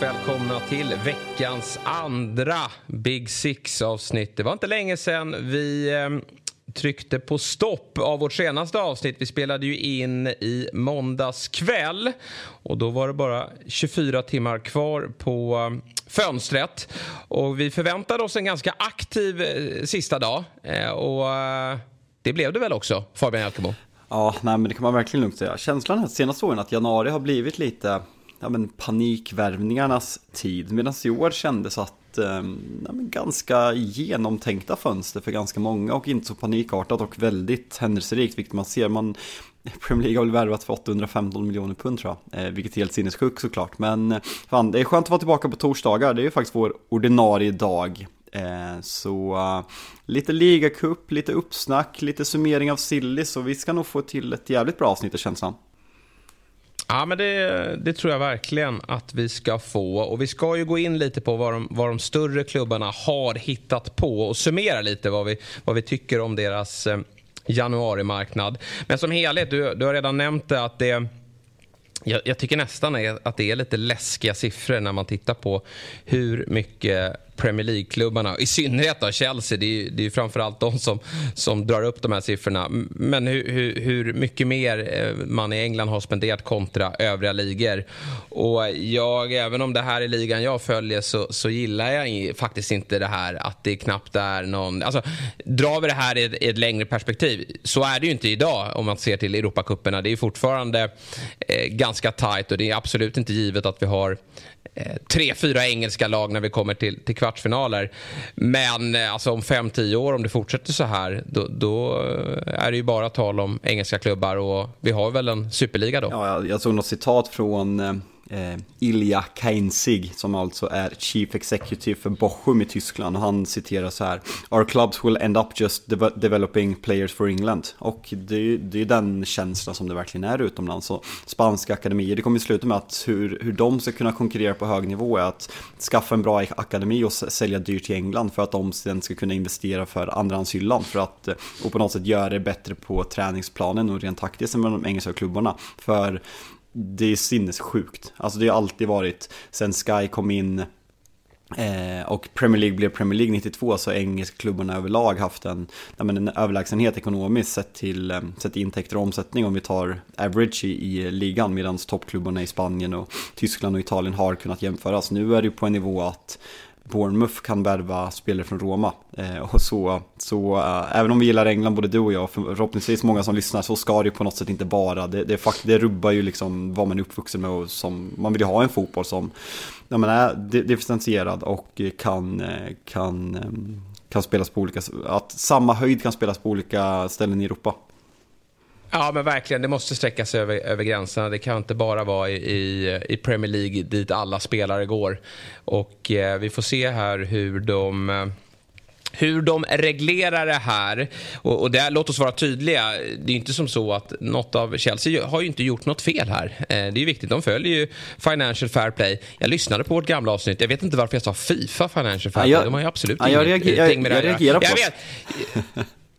varmt välkomna till veckans andra Big Six-avsnitt. Det var inte länge sedan vi eh, tryckte på stopp av vårt senaste avsnitt. Vi spelade ju in i måndags kväll och då var det bara 24 timmar kvar på ehm, fönstret. Och vi förväntade oss en ganska aktiv eh, sista dag eh, och eh, det blev det väl också, Fabian Jalkemo? Ja, nej, men det kan man verkligen lugnt säga. Känslan här senaste åren att januari har blivit lite ja, men panikvärvningarnas tid. Medan i år kändes att eh, ja, men ganska genomtänkta fönster för ganska många och inte så panikartat och väldigt händelserikt, vilket man ser. Man, Premier League har väl värvat för 815 miljoner pund tror jag, eh, vilket är helt sinnessjukt såklart. Men eh, fan, det är skönt att vara tillbaka på torsdagar, det är ju faktiskt vår ordinarie dag. Eh, så uh, lite ligacup, lite uppsnack, lite summering av silly, så vi ska nog få till ett jävligt bra avsnitt i känslan. Ja, men det, det, tror jag verkligen att vi ska få. Och Vi ska ju gå in lite på vad de, vad de större klubbarna har hittat på och summera lite vad vi, vad vi tycker om deras eh, januarimarknad. Men som helhet, du, du har redan nämnt det att det jag, jag, tycker nästan att det är lite läskiga siffror när man tittar på hur mycket Premier League-klubbarna, i synnerhet då Chelsea, det är ju, det är framförallt de som, som drar upp de här siffrorna. Men hur, hur, hur, mycket mer eh, man i England har spenderat kontra övriga ligor. Och jag, även om det här är ligan jag följer så, så gillar jag faktiskt inte det här att det knappt är någon... Alltså, drar vi det här i ett, i ett längre perspektiv, så är det ju inte idag om man ser till Europacuperna. Det är fortfarande eh, ganska tajt och det är absolut inte givet att vi har Eh, tre, fyra engelska lag när vi kommer till, till kvartsfinaler. Men eh, alltså, om fem, tio år, om det fortsätter så här, då, då, eh, är det ju bara tal om engelska klubbar och vi har väl en superliga då. Ja, jag såg något citat från eh, eh, Ilja Keinsig som alltså är Chief Executive för Bochum i Tyskland. Och han citerar så här Our clubs will end up just de developing players for England. Och det är, det är den känslan som det verkligen är utomlands. Så spanska akademier, det kommer ju sluta med att hur, hur de ska kunna konkurrera på hög nivå är att skaffa en bra akademi och sälja dyrt till England för att de sen ska kunna investera för andrahandshyllan för att eh, och på något sätt göra det bättre på träningsplanen och rent taktiskt än med de engelska klubbarna. För det är sinnessjukt. Alltså det har alltid varit, sen Sky kom in eh, och Premier League blev Premier League 92 så har engelska klubbarna överlag haft en, men en överlägsenhet ekonomiskt sett till, eh, sett till intäkter och omsättning om vi tar average i, i ligan medan toppklubbarna i Spanien och Tyskland och Italien har kunnat jämföras. Nu är det ju på en nivå att Bournemouth kan värva spelare från Roma. Eh, och så, så äh, även om vi gillar England, både du och jag, förhoppningsvis många som lyssnar, så ska det ju på något sätt inte vara. Det, det, det rubbar ju liksom vad man är uppvuxen med och som, man vill ju ha en fotboll som ja, men är differentierad och kan, eh, kan, eh, kan spelas på olika, att samma höjd kan spelas på olika ställen i Europa. Ja, men verkligen. Det måste sträcka sig över, över gränserna. Det kan inte bara vara i, i Premier League dit alla spelare går. Och eh, vi får se här hur de eh, hur de reglerar det här. Och, och där, låt oss vara tydliga. Det är inte som så att något av Chelsea har ju inte gjort något fel här. Eh, det är viktigt. De följer ju Financial Fair Play. Jag lyssnade på vårt gamla avsnitt. Jag vet inte varför jag sa Fifa Financial Fair Play. Ja, jag, de har ju absolut ja, jag reager, med jag, det här. Jag jag vet.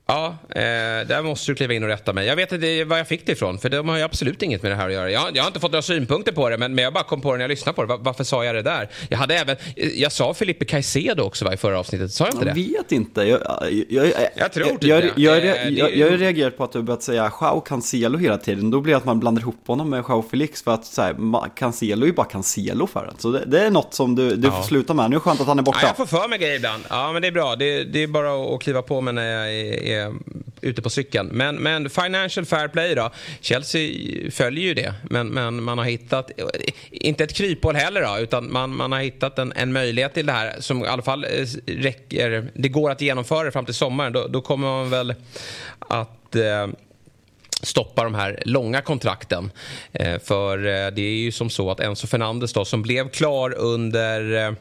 Ja, eh, där måste du kliva in och rätta mig. Jag vet inte var jag fick det ifrån, för de har ju absolut inget med det här att göra. Jag, jag har inte fått några synpunkter på det, men, men jag bara kom på det när jag lyssnade på det. Var, varför sa jag det där? Jag, hade även, jag sa Felipe Caicedo också va, i förra avsnittet, sa jag inte det? Jag vet inte. Jag, jag, jag tror typ jag. Jag, jag, jag, har reagerat på att du börjat säga Joao Cancelo hela tiden. Då blir det att man blandar ihop honom med Joao Felix, för att så här, Cancelo är ju bara Cancelo för att. Så det, det, är något som du, du ja. får sluta med. Nu är det skönt att han är borta. Ja, jag får för mig grejer ibland. Ja, men det är bra. Det, det är bara att kliva på mig när jag är, är ute på cykeln. Men, men Financial Fair Play då? Chelsea följer ju det. Men, men man har hittat, inte ett kryphål heller då, utan man, man har hittat en, en möjlighet till det här som i alla fall eh, räcker. Det går att genomföra fram till sommaren. Då, då kommer man väl att eh, stoppa de här långa kontrakten. Eh, för eh, det är ju som så att Enzo Fernandes då, som blev klar under eh,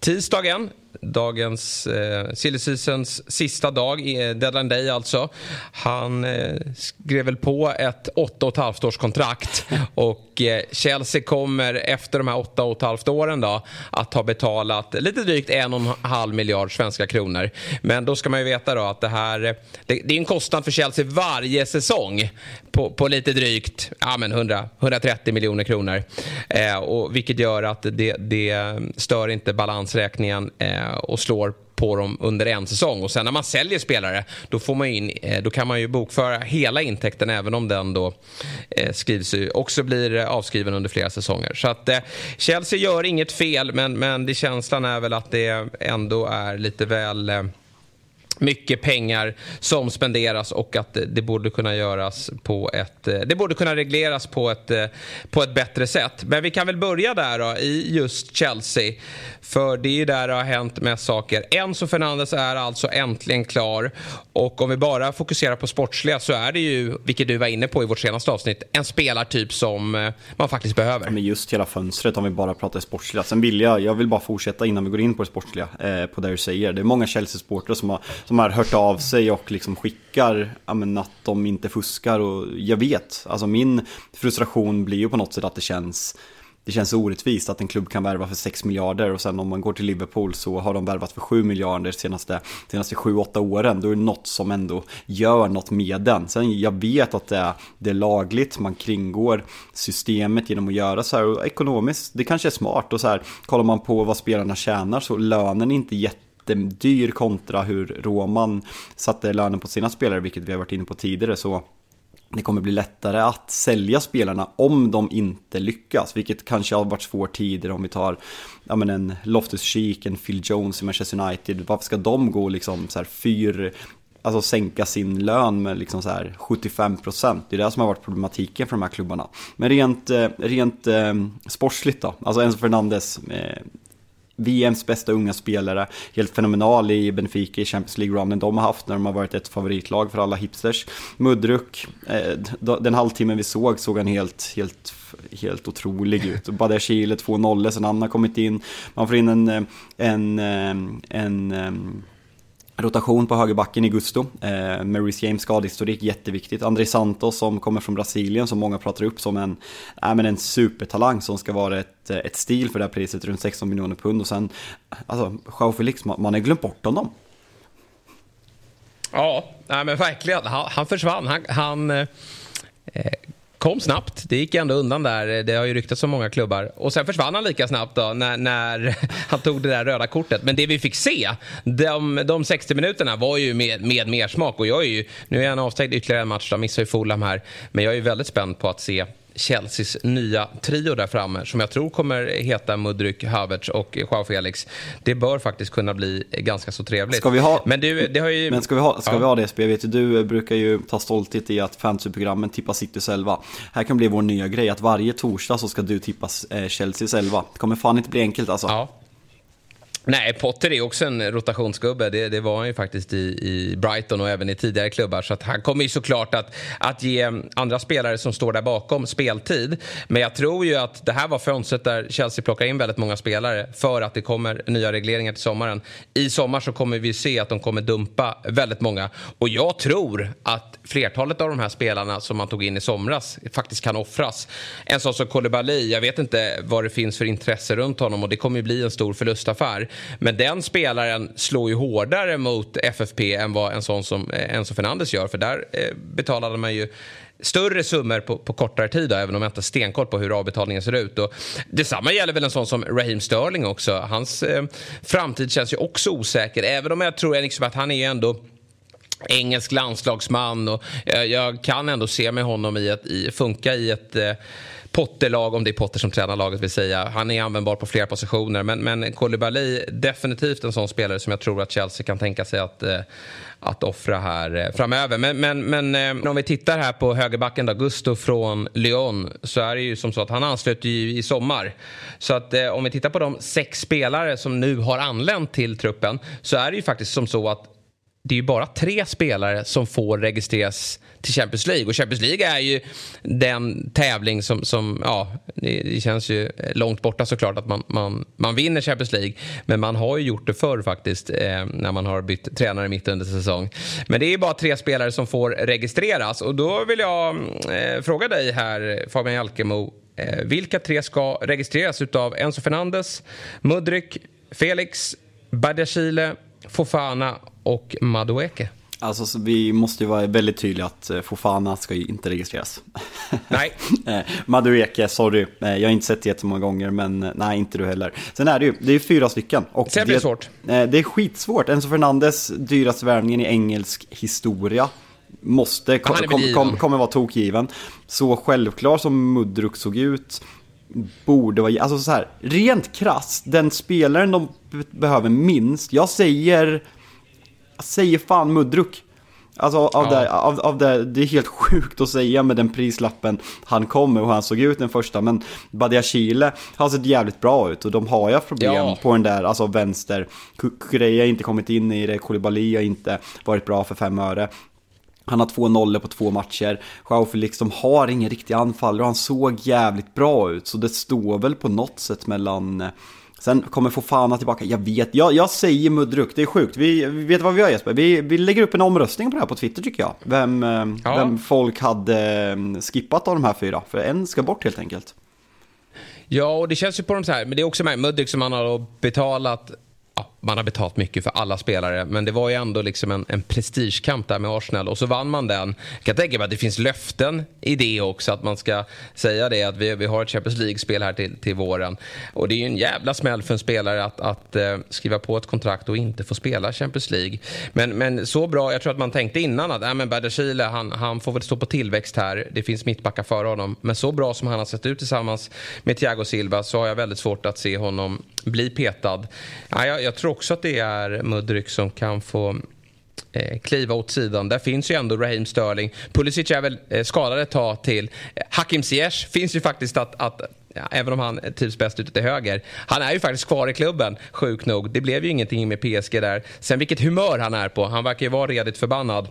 tisdagen dagens eh, silly seasons sista dag, deadline day alltså. Han eh, skrev väl på ett 8,5 års kontrakt och Eh, Chelsea kommer efter de här 8,5 åren då att ha betalat lite drygt 1,5 miljard svenska kronor. Men då ska man ju veta då att det här, eh, det, det är en kostnad för Chelsea varje säsong på, på lite drygt ja, men 100, 130 miljoner kronor. Eh, och vilket gör att det, det stör inte balansräkningen eh, och slår på dem under en säsong. Och sen när man säljer spelare då, får man in, eh, då kan man ju bokföra hela intäkten även om den då eh, skrivs, också blir eh, avskriven under flera säsonger. Så att Chelsea gör inget fel men, men det känslan är väl att det ändå är lite väl mycket pengar som spenderas och att det borde kunna göras på ett... Eh, det borde kunna regleras på ett, eh, på ett bättre sätt. Men vi kan väl börja där då, i just Chelsea. För det är ju där det har hänt mest saker. Enzo Fernandes är alltså äntligen klar. Och om vi bara fokuserar på sportsliga så är det ju, vilket du var inne på i vårt senaste avsnitt, en spelartyp som eh, man faktiskt behöver. Men just hela fönstret om vi bara pratar sportsliga. Sen vill jag, jag vill bara fortsätta innan vi går in på det sportsliga, eh, på det du säger. Det är många Chelsea-supportrar som har, som har hört av sig och liksom skickar ja, men att de inte fuskar. Och jag vet, alltså min frustration blir ju på något sätt att det känns det känns orättvist att en klubb kan värva för 6 miljarder och sen om man går till Liverpool så har de värvat för 7 miljarder senaste, senaste 7-8 åren. Då är det något som ändå gör något med den. Sen jag vet att det är, det är lagligt, man kringgår systemet genom att göra så här och ekonomiskt, det kanske är smart och så här kollar man på vad spelarna tjänar så lönen är inte jättedyr kontra hur Roman satte lönen på sina spelare, vilket vi har varit inne på tidigare. Så det kommer bli lättare att sälja spelarna om de inte lyckas, vilket kanske har varit svårt tidigare om vi tar ja, men en Loftus Cheek, en Phil Jones i Manchester United. Varför ska de gå liksom så här fyr, alltså sänka sin lön med liksom så här 75%? Det är det som har varit problematiken för de här klubbarna. Men rent, eh, rent eh, sportsligt då, alltså Enzo Fernandes eh, VMs bästa unga spelare, helt fenomenal i Benfica i Champions League-runnen de har haft när de har varit ett favoritlag för alla hipsters. Mudruk, eh, den halvtimmen vi såg såg han helt, helt, helt otrolig ut. Badia Chile 2-0 sen han har kommit in, man får in en, eh, en, en, en rotation på högerbacken i Gusto. Eh, Maurice James skadehistorik, jätteviktigt. André Santos som kommer från Brasilien som många pratar upp som en, äh, men en supertalang som ska vara ett, eh, ett stil för det här priset, runt 16 miljoner pund. Och sen, alltså, Joao Felix, man, man har glömt bort honom. Ja, nej, men verkligen. Han, han försvann. Han, han eh, kom snabbt. Det gick ändå undan där. Det har ju ryktats om många klubbar. Och sen försvann han lika snabbt då när, när han tog det där röda kortet. Men det vi fick se, de, de 60 minuterna var ju med, med mer smak. Och jag är ju, nu är han avstängd ytterligare en match, då missar ju Fulham här. Men jag är ju väldigt spänd på att se Chelseas nya trio där framme som jag tror kommer heta Mudryk, Havertz och Joao Felix. Det bör faktiskt kunna bli ganska så trevligt. Ska vi ha, men du, det har ju... Men ska vi ha, ska ja. vi ha det SP? Jag vet du brukar ju ta stolthet i att fantasyprogrammen tippar City elva. Här kan bli vår nya grej, att varje torsdag så ska du tippa eh, Chelseas elva. Det kommer fan inte bli enkelt alltså. Ja. Nej, Potter är också en rotationsgubbe. Det, det var han ju faktiskt i, i, Brighton och även i tidigare klubbar. Så att han kommer ju såklart att, att ge andra spelare som står där bakom speltid. Men jag tror ju att det här var fönstret där Chelsea plockar in väldigt många spelare för att det kommer nya regleringar till sommaren. I sommar så kommer vi se att de kommer dumpa väldigt många. Och jag tror att flertalet av de här spelarna som man tog in i somras faktiskt kan offras. En sån som Koulibaly, jag vet inte vad det finns för intresse runt honom och det kommer ju bli en stor förlustaffär. Men den spelaren slår ju hårdare mot FFP än vad en sån som eh, Enzo Fernandes gör. För där eh, betalade man ju större summor på, på kortare tid, då, även om jag inte har stenkoll på hur avbetalningen ser ut. Och detsamma gäller väl en sån som Raheem Sterling också. Hans eh, framtid känns ju också osäker, även om jag tror liksom att han är ju ändå engelsk landslagsman och jag, jag kan ändå se med honom i att i, funka i ett eh, Potterlag om det är Potter som tränar laget vill säga. Han är användbar på flera positioner. Men, men Koulibaly, definitivt en sån spelare som jag tror att Chelsea kan tänka sig att, eh, att offra här eh, framöver. Men, men, men eh, om vi tittar här på högerbacken då, Gusto från Lyon, så är det ju som så att han ansluter ju i sommar. Så att eh, om vi tittar på de sex spelare som nu har anlänt till truppen så är det ju faktiskt som så att det är ju bara tre spelare som får registreras till Champions League. Och Champions League är ju den tävling som, som ja, det, det känns ju långt borta såklart att man, man, man vinner Champions League. Men man har ju gjort det förr faktiskt eh, när man har bytt tränare mitt under säsong. Men det är ju bara tre spelare som får registreras och då vill jag eh, fråga dig här Fabian Jalkemo. Eh, vilka tre ska registreras utav Enzo Fernandes, Mudryk, Felix, Badiashile, Fofana och Madueke? Alltså vi måste ju vara väldigt tydliga att eh, Fofana ska ju inte registreras. Nej. Eh, Madueke, sorry. Eh, jag har inte sett det jättemånga gånger, men nej, inte du heller. Sen är det ju, det är fyra stycken. Och Sen blir det svårt. Det är skitsvårt. Enzo Fernandes, dyraste värvningen i engelsk historia. Måste, kom, kom, kom, kommer vara tokgiven. Så självklar som Mudruk såg ut, borde vara, alltså så här, rent krass, den spelaren de behöver minst, jag säger jag säger fan Mudruk. Alltså av, ja. det, av, av det, det är helt sjukt att säga med den prislappen han kommer och hur han såg ut den första. Men Badia Chile har sett jävligt bra ut och de har ju problem ja. på den där, alltså vänster. Kukureya har inte kommit in i det, Koulibaly har inte varit bra för fem öre. Han har två nollor på två matcher. Joao Felix, de har ingen riktig anfallare och han såg jävligt bra ut. Så det står väl på något sätt mellan Sen kommer Fofana tillbaka, jag vet, jag, jag säger Mudruk, det är sjukt. Vi, vi vet vad vi gör Jesper, vi, vi lägger upp en omröstning på det här på Twitter tycker jag. Vem, eh, ja. vem folk hade eh, skippat av de här fyra, för en ska bort helt enkelt. Ja, och det känns ju på de så här, men det är också med Mudryk som man har betalat man har betalat mycket för alla spelare men det var ju ändå liksom en, en prestigekamp där med Arsenal och så vann man den. Jag kan tänka mig att det finns löften i det också att man ska säga det att vi, vi har ett Champions League-spel här till, till våren. Och det är ju en jävla smäll för en spelare att, att eh, skriva på ett kontrakt och inte få spela Champions League. Men, men så bra, jag tror att man tänkte innan att äh, men Berdashile, han, han får väl stå på tillväxt här. Det finns mittbackar före honom. Men så bra som han har sett ut tillsammans med Thiago Silva så har jag väldigt svårt att se honom bli petad. Ja, jag, jag tror också att det är Mudryk som kan få eh, kliva åt sidan. Där finns ju ändå Raheem Sterling. Pulisic är väl eh, skadad ett tag till. Hakim Ziyech finns ju faktiskt att, att Ja, även om han trivs bäst ute till höger. Han är ju faktiskt kvar i klubben, sjukt nog. Det blev ju ingenting med PSG där. Sen vilket humör han är på. Han verkar ju vara redigt förbannad.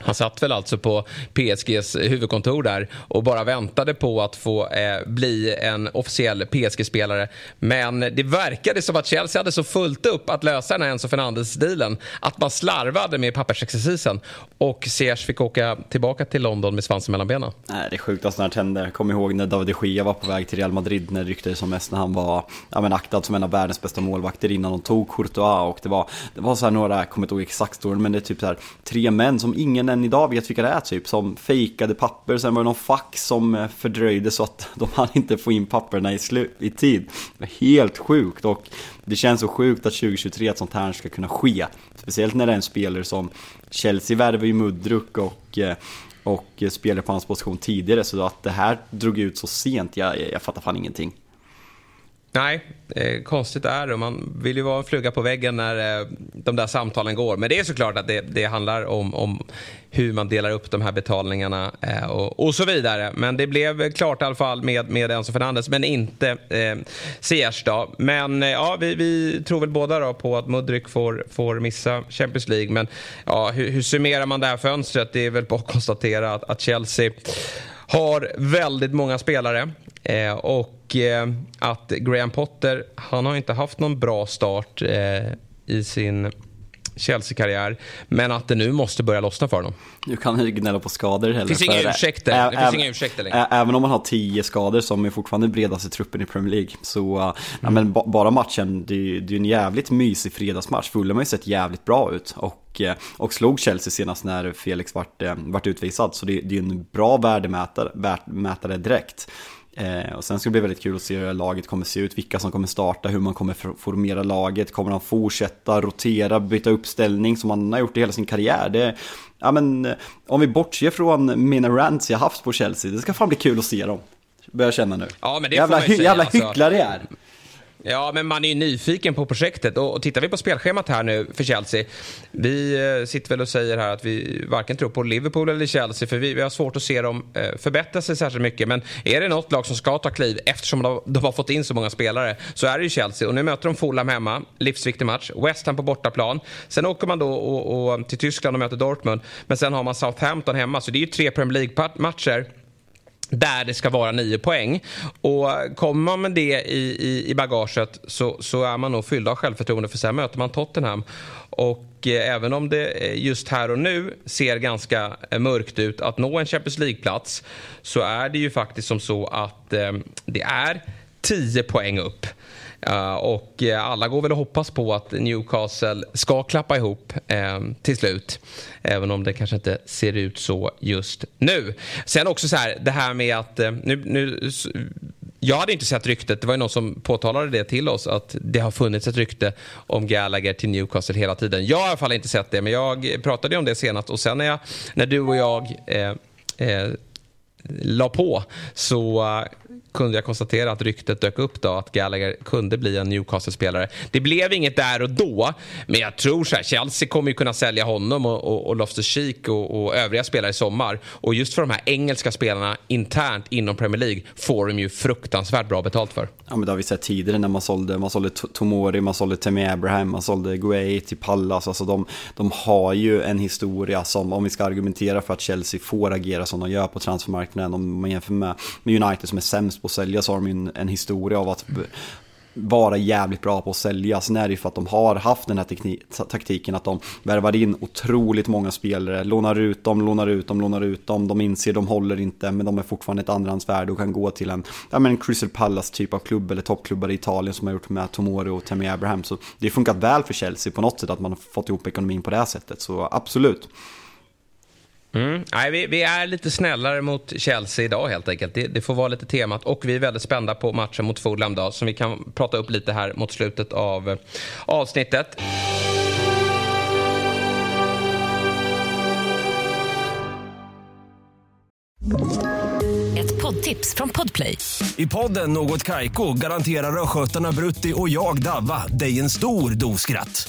Han satt väl alltså på PSGs huvudkontor där och bara väntade på att få eh, bli en officiell PSG-spelare. Men det verkade som att Chelsea hade så fullt upp att lösa den här Enzo Fernandes-dealen att man slarvade med pappersexercisen och Ziyech fick åka tillbaka till London med svansen mellan benen. Nej, det är sjukt att sånt här Jag Kom ihåg när David de Gea var på väg till Real Madrid när det ryktades som mest när han var ja, men aktad som en av världens bästa målvakter innan de tog Courtois och det var, det var så här några, jag kommer inte ihåg exakt storyn, men det är typ så här tre män som ingen än idag vet vilka det är typ. Som fejkade papper, sen var det någon fax som eh, fördröjde så att de hann inte få in papperna i, i tid. Helt sjukt och det känns så sjukt att 2023 att sånt här ska kunna ske. Speciellt när det är en spelare som Chelsea värvar ju Mudruk och eh, och spelade på hans position tidigare så att det här drog ut så sent, jag, jag fattar fan ingenting. Nej, eh, konstigt är det. Man vill ju vara en fluga på väggen när eh, de där samtalen går. Men det är såklart att det, det handlar om, om, hur man delar upp de här betalningarna eh, och, och, så vidare. Men det blev klart i alla fall med, med Enzo Fernandes, men inte eh, Ziyech då. Men eh, ja, vi, vi, tror väl båda då på att Mudryk får, får missa Champions League. Men ja, hur, hur summerar man det här fönstret? Det är väl bara att konstatera att, att Chelsea har väldigt många spelare. Eh, och eh, att Graham Potter, han har inte haft någon bra start eh, i sin Chelsea-karriär. Men att det nu måste börja lossna för honom. Du kan inte gnälla på skador heller. Finns inga ursäkter. Det finns inga ursäkter längre. Även om man har tio skador som är fortfarande bredaste truppen i Premier League. Så mm. ja, men bara matchen, det är ju en jävligt mysig fredagsmatch. Fulham har ju sett jävligt bra ut. Och, och slog Chelsea senast när Felix vart, vart utvisad. Så det, det är en bra värdemätare, värdemätare direkt. Eh, och sen ska det bli väldigt kul att se hur laget kommer se ut, vilka som kommer starta, hur man kommer formera laget, kommer han fortsätta rotera, byta uppställning som han har gjort i hela sin karriär. Det, ja, men, eh, om vi bortser från mina rants jag haft på Chelsea, det ska fan bli kul att se dem. Börjar känna nu. Ja, men det jävla, får man ju säga, jävla alltså. hycklare jag är. Ja, men man är ju nyfiken på projektet. Och, och tittar vi på spelschemat här nu för Chelsea. Vi eh, sitter väl och säger här att vi varken tror på Liverpool eller Chelsea. För vi, vi har svårt att se dem eh, förbättra sig särskilt mycket. Men är det något lag som ska ta kliv eftersom de, de har fått in så många spelare så är det ju Chelsea. Och nu möter de Fulham hemma. Livsviktig match. West Ham på bortaplan. Sen åker man då och, och, till Tyskland och möter Dortmund. Men sen har man Southampton hemma. Så det är ju tre Premier League-matcher där det ska vara nio poäng. Och kommer man med det i, i, i bagaget så, så är man nog fylld av självförtroende för sen möter man Tottenham. Och eh, även om det eh, just här och nu ser ganska eh, mörkt ut att nå en Champions League-plats så är det ju faktiskt som så att eh, det är tio poäng upp. Eh, och eh, alla går väl och hoppas på att Newcastle ska klappa ihop eh, till slut. Även om det kanske inte ser ut så just nu. Sen också så här, det här med att... nu, nu, jag hade inte sett ryktet, det var ju någon som påtalade det till oss att det har funnits ett rykte om Gallagher till Newcastle hela tiden. Jag har i alla fall inte sett det, men jag pratade om det senast och sen när, jag, när du och jag eh, eh, la på så kunde jag konstatera att ryktet dök upp då att Gallagher kunde bli en Newcastle-spelare. Det blev inget där och då, men jag tror så här, Chelsea kommer ju kunna sälja honom och, och, och Loftus-Cheek och, och, övriga spelare i sommar. Och just för de här engelska spelarna internt inom Premier League får de ju fruktansvärt bra betalt för. Ja, men det har vi sett tidigare när man sålde, man sålde Tomori, man sålde Temi Abraham, man sålde Guay till Pallas. Alltså de, de har ju en historia som, om vi ska argumentera för att Chelsea får agera som de gör på transfermarknaden, om man jämför med, med United som är sämst på att sälja så har de en, en historia av att vara jävligt bra på att sälja. Sen är det ju för att de har haft den här taktiken att de värvar in otroligt många spelare, lånar ut dem, lånar ut dem, lånar ut dem. De inser de håller inte, men de är fortfarande ett andrahandsvärde och kan gå till en, ja men en Crystal Palace typ av klubb eller toppklubbar i Italien som har gjort med Tomori och Tammy Abraham. Så det har funkat väl för Chelsea på något sätt att man har fått ihop ekonomin på det här sättet, så absolut. Mm. Nej, vi, vi, är lite snällare mot Chelsea idag helt enkelt. Det, det, får vara lite temat. Och vi är väldigt spända på matchen mot Fulham då, som vi kan prata upp lite här mot slutet av eh, avsnittet. Ett poddtips från Podplay. I podden Något Kaiko garanterar östgötarna Brutti och jag, Davva, dig en stor dos skratt.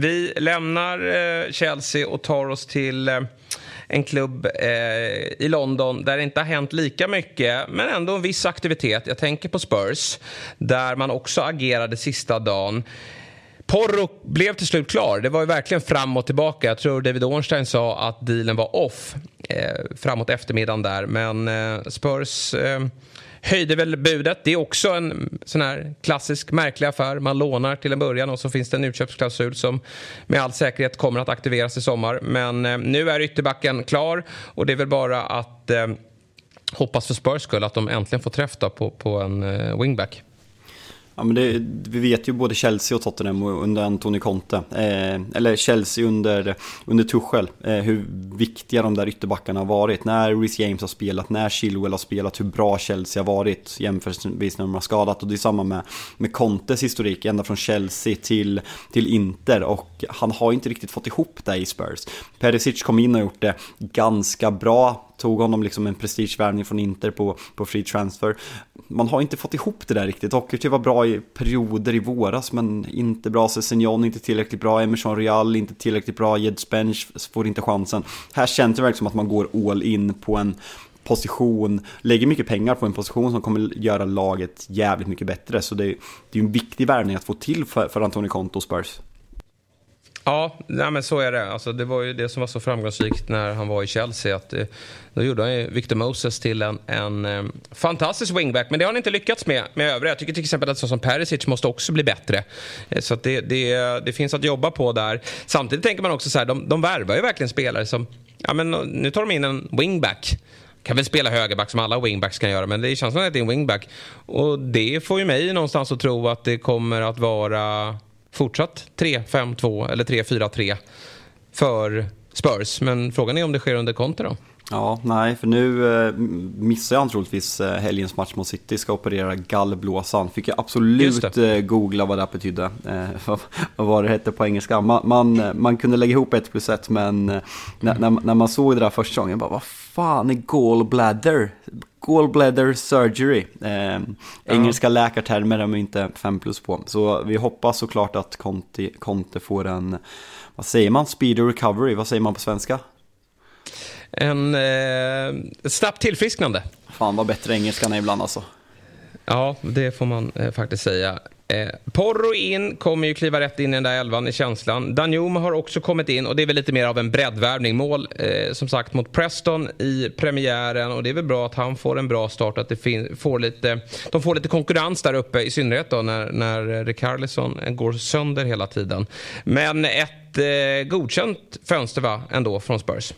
Vi lämnar eh, Chelsea och tar oss till eh, en klubb eh, i London där det inte har hänt lika mycket men ändå en viss aktivitet. Jag tänker på Spurs där man också agerade sista dagen. Porro blev till slut klar. Det var ju verkligen fram och tillbaka. Jag tror David Ornstein sa att dealen var off eh, framåt eftermiddagen där. Men eh, Spurs eh, höjde väl budet. Det är också en sån här klassisk märklig affär. Man lånar till en början och så finns det en utköpsklausul som med all säkerhet kommer att aktiveras i sommar. Men eh, nu är ytterbacken klar och det är väl bara att eh, hoppas för Spurs skull att de äntligen får träff på, på en eh, wingback. Ja, men det, vi vet ju både Chelsea och Tottenham under Antoni Conte, eh, eller Chelsea under, under Tuchel, eh, hur viktiga de där ytterbackarna har varit. När Reece James har spelat, när Chilwell har spelat, hur bra Chelsea har varit jämförelsevis när de har skadat. Och det är samma med, med Contes historik, ända från Chelsea till, till Inter. Och han har inte riktigt fått ihop det i Spurs. Perisic kom in och gjort det ganska bra tog honom liksom en prestigevärvning från Inter på, på free transfer. Man har inte fått ihop det där riktigt. Doherty var bra i perioder i våras men inte bra. Sessignon inte tillräckligt bra. Emerson Real inte tillräckligt bra. Jed Spence får inte chansen. Här känns det verkligen som att man går all in på en position, lägger mycket pengar på en position som kommer göra laget jävligt mycket bättre. Så det, det är ju en viktig värvning att få till för, för Antoni Conte och Spurs. Ja, nej, men så är det. Alltså, det var ju det som var så framgångsrikt när han var i Chelsea. Att, eh, då gjorde han ju Victor Moses till en, en eh, fantastisk wingback. Men det har han inte lyckats med med övriga. Jag tycker till exempel att så som Perisic måste också bli bättre. Eh, så det, det, det, finns att jobba på där. Samtidigt tänker man också så här, de, de värvar ju verkligen spelare som... Ja, men nu tar de in en wingback kan väl spela högerback som alla wingbacks kan göra men det känns som att det är en wingback. Och det får ju mig någonstans att tro att det kommer att vara fortsatt 3-5-2 eller 3-4-3 för Spurs. Men frågan är om det sker under Conte då? Ja, nej, för nu eh, missar jag troligtvis eh, helgens match mot City, ska operera gallblåsan. Fick jag absolut eh, googla vad det betydde, eh, vad var det hette på engelska. Man, man, man, kunde lägga ihop ett plus ett, men när, när, när, man såg det där första gången, bara vad fan är gallbladder? Gallbladder surgery. Eh, engelska läkartermer är inte fem plus på. Så vi hoppas såklart att Conte, Conte får en, vad säger man, speedy recovery, vad säger man på svenska? En eh, snabbt tillfrisknande. Fan vad bättre engelskan är ibland alltså. Ja, det får man eh, faktiskt säga. Eh, Porro in, kommer ju kliva rätt in i den där elvan i känslan. Danjum har också kommit in och det är väl lite mer av en breddvärvning. Mål eh, som sagt mot Preston i premiären och det är väl bra att han får en bra start. Att det får lite, de får lite konkurrens där uppe i synnerhet då när, när Rikarlison går sönder hela tiden. Men ett eh, godkänt fönster va, ändå från Spurs.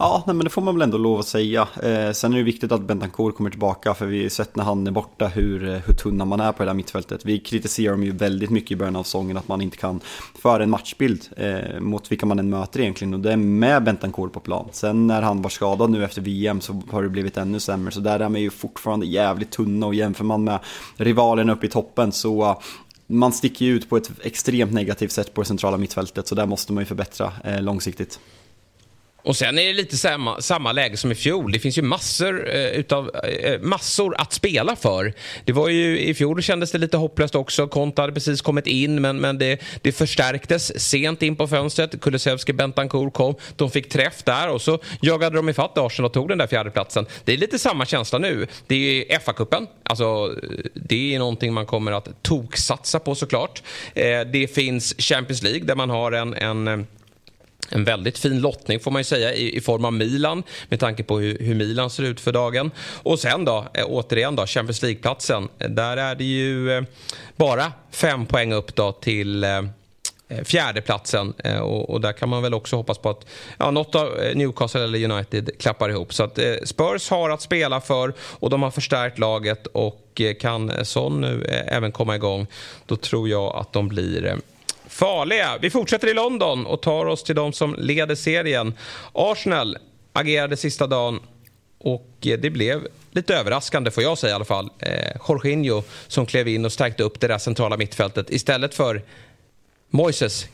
Ja, nej, men det får man väl ändå lov att säga. Eh, sen är det viktigt att Bentancourt kommer tillbaka, för vi har sett när han är borta hur, eh, hur tunna man är på det där mittfältet. Vi kritiserar dem ju väldigt mycket i början av säsongen, att man inte kan föra en matchbild eh, mot vilka man än möter egentligen, och det är med Bentancourt på plan. Sen när han var skadad nu efter VM så har det blivit ännu sämre, så där är man ju fortfarande jävligt tunna, och jämför man med rivalerna uppe i toppen så eh, man sticker ju ut på ett extremt negativt sätt på det centrala mittfältet, så där måste man ju förbättra eh, långsiktigt. Och sen är det lite samma, samma läge som i fjol. Det finns ju massor, eh, utav, eh, eh massor att spela för. Det var ju, I fjol kändes det lite hopplöst också. Konta hade precis kommit in men, men det, det förstärktes sent in på fönstret. Kulusevski, Bentancourt kom. De fick träff där och så jagade de ifatt Arsenal och tog den där fjärdeplatsen. Det är lite samma känsla nu. Det är FA-cupen. Alltså, det är någonting man kommer att toksatsa på såklart. Eh, det finns Champions League där man har en, en eh, en väldigt fin lottning får man ju säga i, i form av Milan med tanke på hur, hur, Milan ser ut för dagen. Och sen då, eh, återigen då, Champions League-platsen. Där är det ju eh, bara fem poäng upp då till eh, eh fjärdeplatsen eh, och, och, där kan man väl också hoppas på att ja, något av Newcastle eller United klappar ihop. Så att Spurs har att spela för och de har förstärkt laget och kan Son nu även komma igång då tror jag att de blir farliga. Vi fortsätter i London och tar oss till de som leder serien. Arsenal agerade sista dagen och eh, det blev lite överraskande får jag säga i alla fall. Eh, Jorginho som klev in och stärkte upp det där centrala mittfältet istället för Moises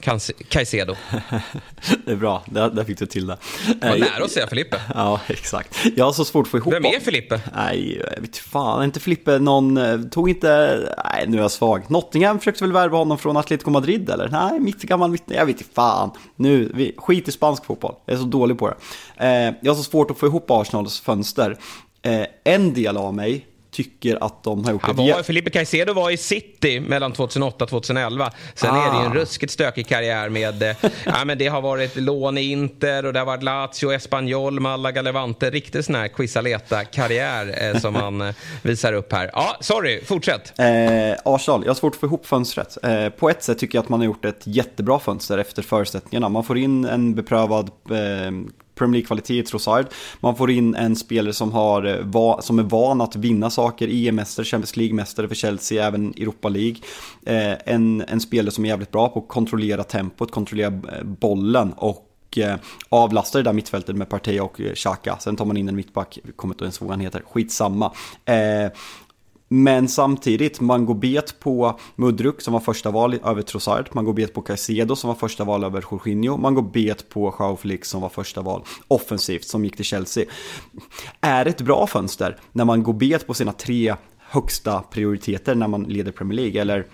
Caicedo. det är bra, där, där fick du till det. Vad eh, nära att säga Filippe. Ja, exakt. Jag har så svårt att få ihop Vem är Filippe? Nej, jag vet fan, inte Filippe någon, eh, tog inte, nej nu är jag svag. Nottingham försökte väl värva honom från Atletico Madrid eller? Nej, mitt gammal mitt, jag vet inte fan. Nu, vi, skit i spansk fotboll, jag är så dålig på det. Eh, jag har så svårt att få ihop Arsenals fönster. Eh, en del av mig tycker att de har gjort Han var, Felipe Caicedo var i City mellan 2008 och 2011. Sen ah. är det ju en ah. ruskigt stökig karriär med... Eh, ja, men det har varit lån i Inter och det har varit Lazio, Espanyol, Malaga, Levante. Riktigt sån här quizaleta-karriär eh, som han eh, visar upp här. Ja, sorry, fortsätt. Eh, Arsenal, jag har svårt att få ihop fönstret. Eh, på ett sätt tycker jag att man har gjort ett jättebra fönster efter förutsättningarna. Man får in en beprövad eh, Premier League-kvalitet i Trossard. Man får in en spelare som, har, eh, som är van att vinna saker, EM-mästare, Champions League-mästare för Chelsea, även Europa League. Eh, en, en spelare som är jävligt bra på att kontrollera tempot, kontrollera eh, bollen och eh, avlastar det där mittfältet med Partey och Xhaka. Sen tar man in en mittback, kommer inte ens ihåg vad han heter, skitsamma. Eh, men samtidigt, man går bet på Mudruk som var första val över Trossard. Man går bet på Caicedo som var första val över Jorginho. Man går bet på Joao Felix som var första val offensivt som gick till Chelsea. Är det ett bra fönster när man går bet på sina tre högsta prioriteter när man leder Premier League? Eller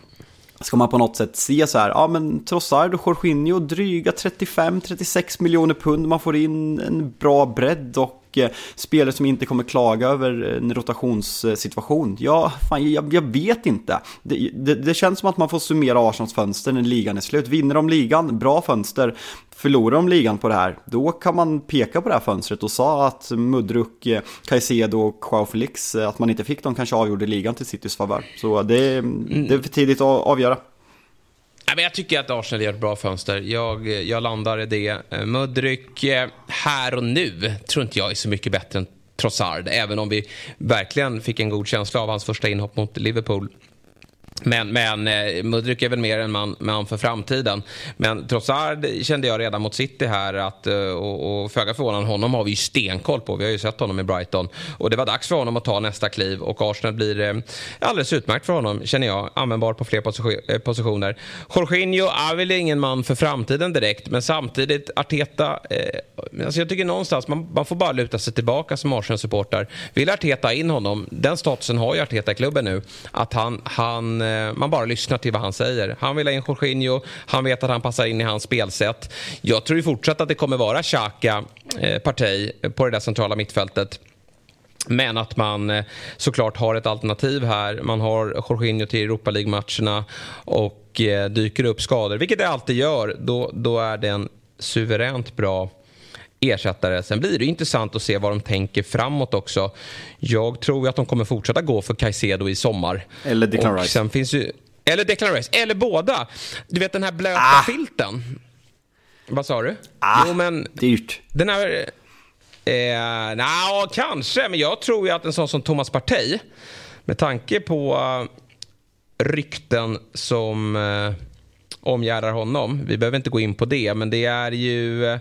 ska man på något sätt se så här, ja men Trossard och Jorginho dryga 35-36 miljoner pund, man får in en bra bredd och och eh, spelare som inte kommer klaga över en rotationssituation. Ja, fan, jag, jag vet inte. Det, det, det, känns som att man får summera Arsenals fönster när ligan är slut. Vinner de ligan, bra fönster. Förlorar de ligan på det här, då kan man peka på det här fönstret och sa att Mudruk, eh, Caicedo och Joao Felix, eh, att man inte fick dem kanske avgjorde ligan till Citys favör. Så det, det är för tidigt att avgöra men jag tycker att Arsenal gör ett bra fönster. Jag, jag landar i det. Eh, Mudryk eh, här och nu tror inte jag är så mycket bättre än Trossard. Även om vi verkligen fick en god känsla av hans första inhopp mot Liverpool. Men, men eh, Mudryk är väl mer en man, man för framtiden. Men Trossard kände jag redan mot City här att, eh, och, och föga förvånande, honom har vi ju stenkoll på. Vi har ju sett honom i Brighton. Och det var dags för honom att ta nästa kliv och Arsenal blir eh, alldeles utmärkt för honom, känner jag. Användbar på fler eh, positioner. Jorginho är väl ingen man för framtiden direkt, men samtidigt Arteta, eh, alltså jag tycker någonstans man, man får bara luta sig tillbaka som Arsenal-supporter. Vill Arteta in honom, den statusen har ju Arteta i klubben nu, att han, han Eh, man bara lyssnar till vad han säger. Han vill ha in Jorginho, han vet att han passar in i hans spelsätt. Jag tror ju fortsatt att det kommer vara Xhaka, eh, Partey, på det där centrala mittfältet. Men att man eh, såklart har ett alternativ här. Man har Jorginho till Europa League-matcherna och eh, dyker upp skador, vilket det alltid gör, då, då är det en suveränt bra ersättare. Sen blir det intressant att se vad de tänker framåt också. Jag tror att de kommer fortsätta gå för Caicedo i sommar. Eller Declan Rice. Sen finns ju, eller Declan Rice, eller båda. Du vet den här blöta ah. filten. Vad sa du? Ah, jo, men dyrt. Den här... Eh, na, kanske, men jag tror ju att en sån som Thomas Partey, med tanke på uh, rykten som uh, omgärdar honom, vi behöver inte gå in på det, men det är ju uh,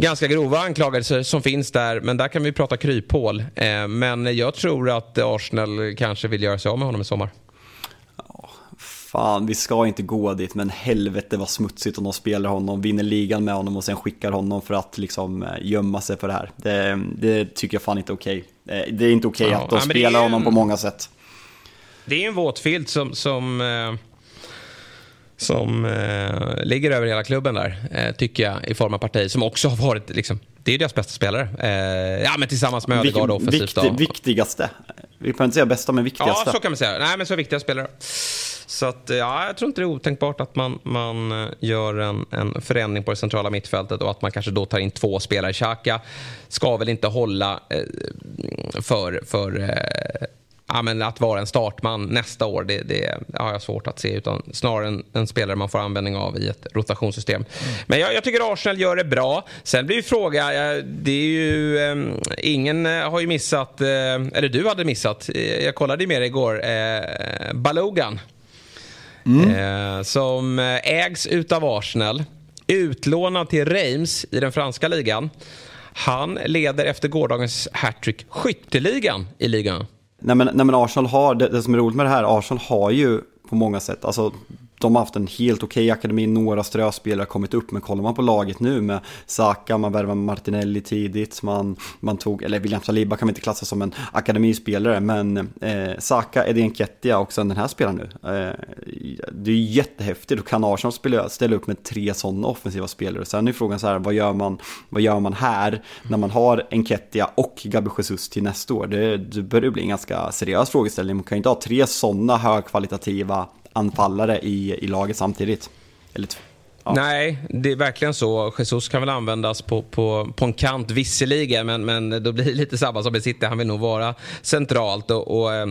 ganska grova anklagelser som finns där. Men där kan vi prata kryphål. Eh, men jag tror att Arsenal kanske vill göra sig av med honom i sommar. Fan, vi ska inte gå dit, men helvete vad smutsigt om de spelar honom, vinner ligan med honom och sen skickar honom för att liksom eh, gömma sig för det här. Det, det tycker jag fan inte är okej. Okay. Eh, det är inte okej okay ja, att de spelar en, honom på många sätt. Det är en våt filt som, som som eh, ligger över hela klubben där, eh, tycker jag, i form av parti som också har varit liksom, det är deras bästa spelare. Eh, ja, men tillsammans med Ödegaard offensivt. Viktig, viktigaste. Vi behöver inte säga bästa, men viktigaste. Ja, så kan man säga. Nej, men så viktiga spelare. Så att, ja, jag tror inte det är otänkbart att man, man eh, gör en, en förändring på det centrala mittfältet och att man kanske då tar in två spelare. Xhaka ska väl inte hålla eh, för, för eh, ja, men att vara en startman nästa år, det, det har jag svårt att se. Utan snarare en, en spelare man får användning av i ett rotationssystem. Mm. Men jag, jag, tycker Arsenal gör det bra. Sen blir ju fråga, det är ju, eh, ingen har ju missat, eh, eller du hade missat, eh, jag kollade ju med dig igår, eh, Balogan. Mm. Eh, som ägs utav Arsenal, utlånad till Reims i den franska ligan. Han leder efter gårdagens hattrick skytteligan i ligan. Nej men, nej men Arsenal har, det, det som är roligt med det här, Arsenal har ju på många sätt, alltså de har haft en helt okej okay akademi, några ströspelare har kommit upp, men kollar man på laget nu med Saka, man värvar Martinelli tidigt, man, man tog, eller William Saliba kan man inte klassa som en akademispelare, men eh, Saka, Edin Kettia och sen den här spelaren nu. Eh, det är jättehäftigt, och kan Arsenal spela, ställa upp med tre sådana offensiva spelare. Sen är frågan så här, vad gör man, vad gör man här när man har Enketia och Gabi Jesus till nästa år? Det, det börjar bli en ganska seriös frågeställning, man kan ju inte ha tre sådana högkvalitativa anfallare i, i laget samtidigt. Eller Ja. Nej, det är verkligen så. Jesus kan väl användas på, på, på en kant visserligen men, men då blir det lite samma som i City. Han vill nog vara centralt och, och eh,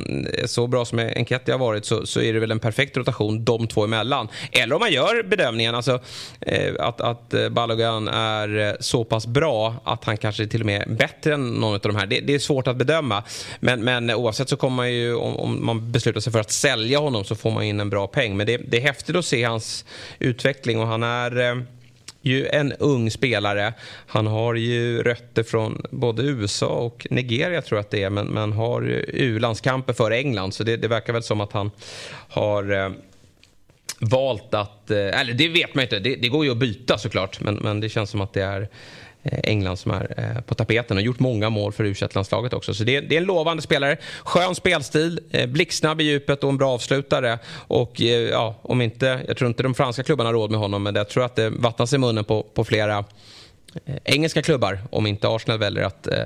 så bra som Enketti har varit så, så är det väl en perfekt rotation de två emellan. Eller om man gör bedömningen alltså, eh, att, att eh, Balogan är så pass bra att han kanske till och med är bättre än någon av de här. Det, det är svårt att bedöma. Men, men oavsett så kommer man ju, om, om, man beslutar sig för att sälja honom så får man in en bra peng. Men det, det är häftigt att se hans utveckling och han han är eh, ju en ung spelare. Han har ju rötter från både USA och Nigeria tror jag att det är. Men, men har u-landskamper för England. Så det, det, verkar väl som att han har eh, valt att... Eh, eller det vet man inte. Det, det, går ju att byta såklart. Men, men det känns som att det är Eh, England som är eh, på tapeten och gjort många mål för u landslaget också. Så det är, det är, en lovande spelare. Skön spelstil, eh, blixtsnabb i djupet och en bra avslutare. Och ja, om inte, jag tror inte de franska klubbarna har råd med honom men jag tror att det vattnas i munnen på, på flera Eh, engelska klubbar om inte Arsenal väljer att eh,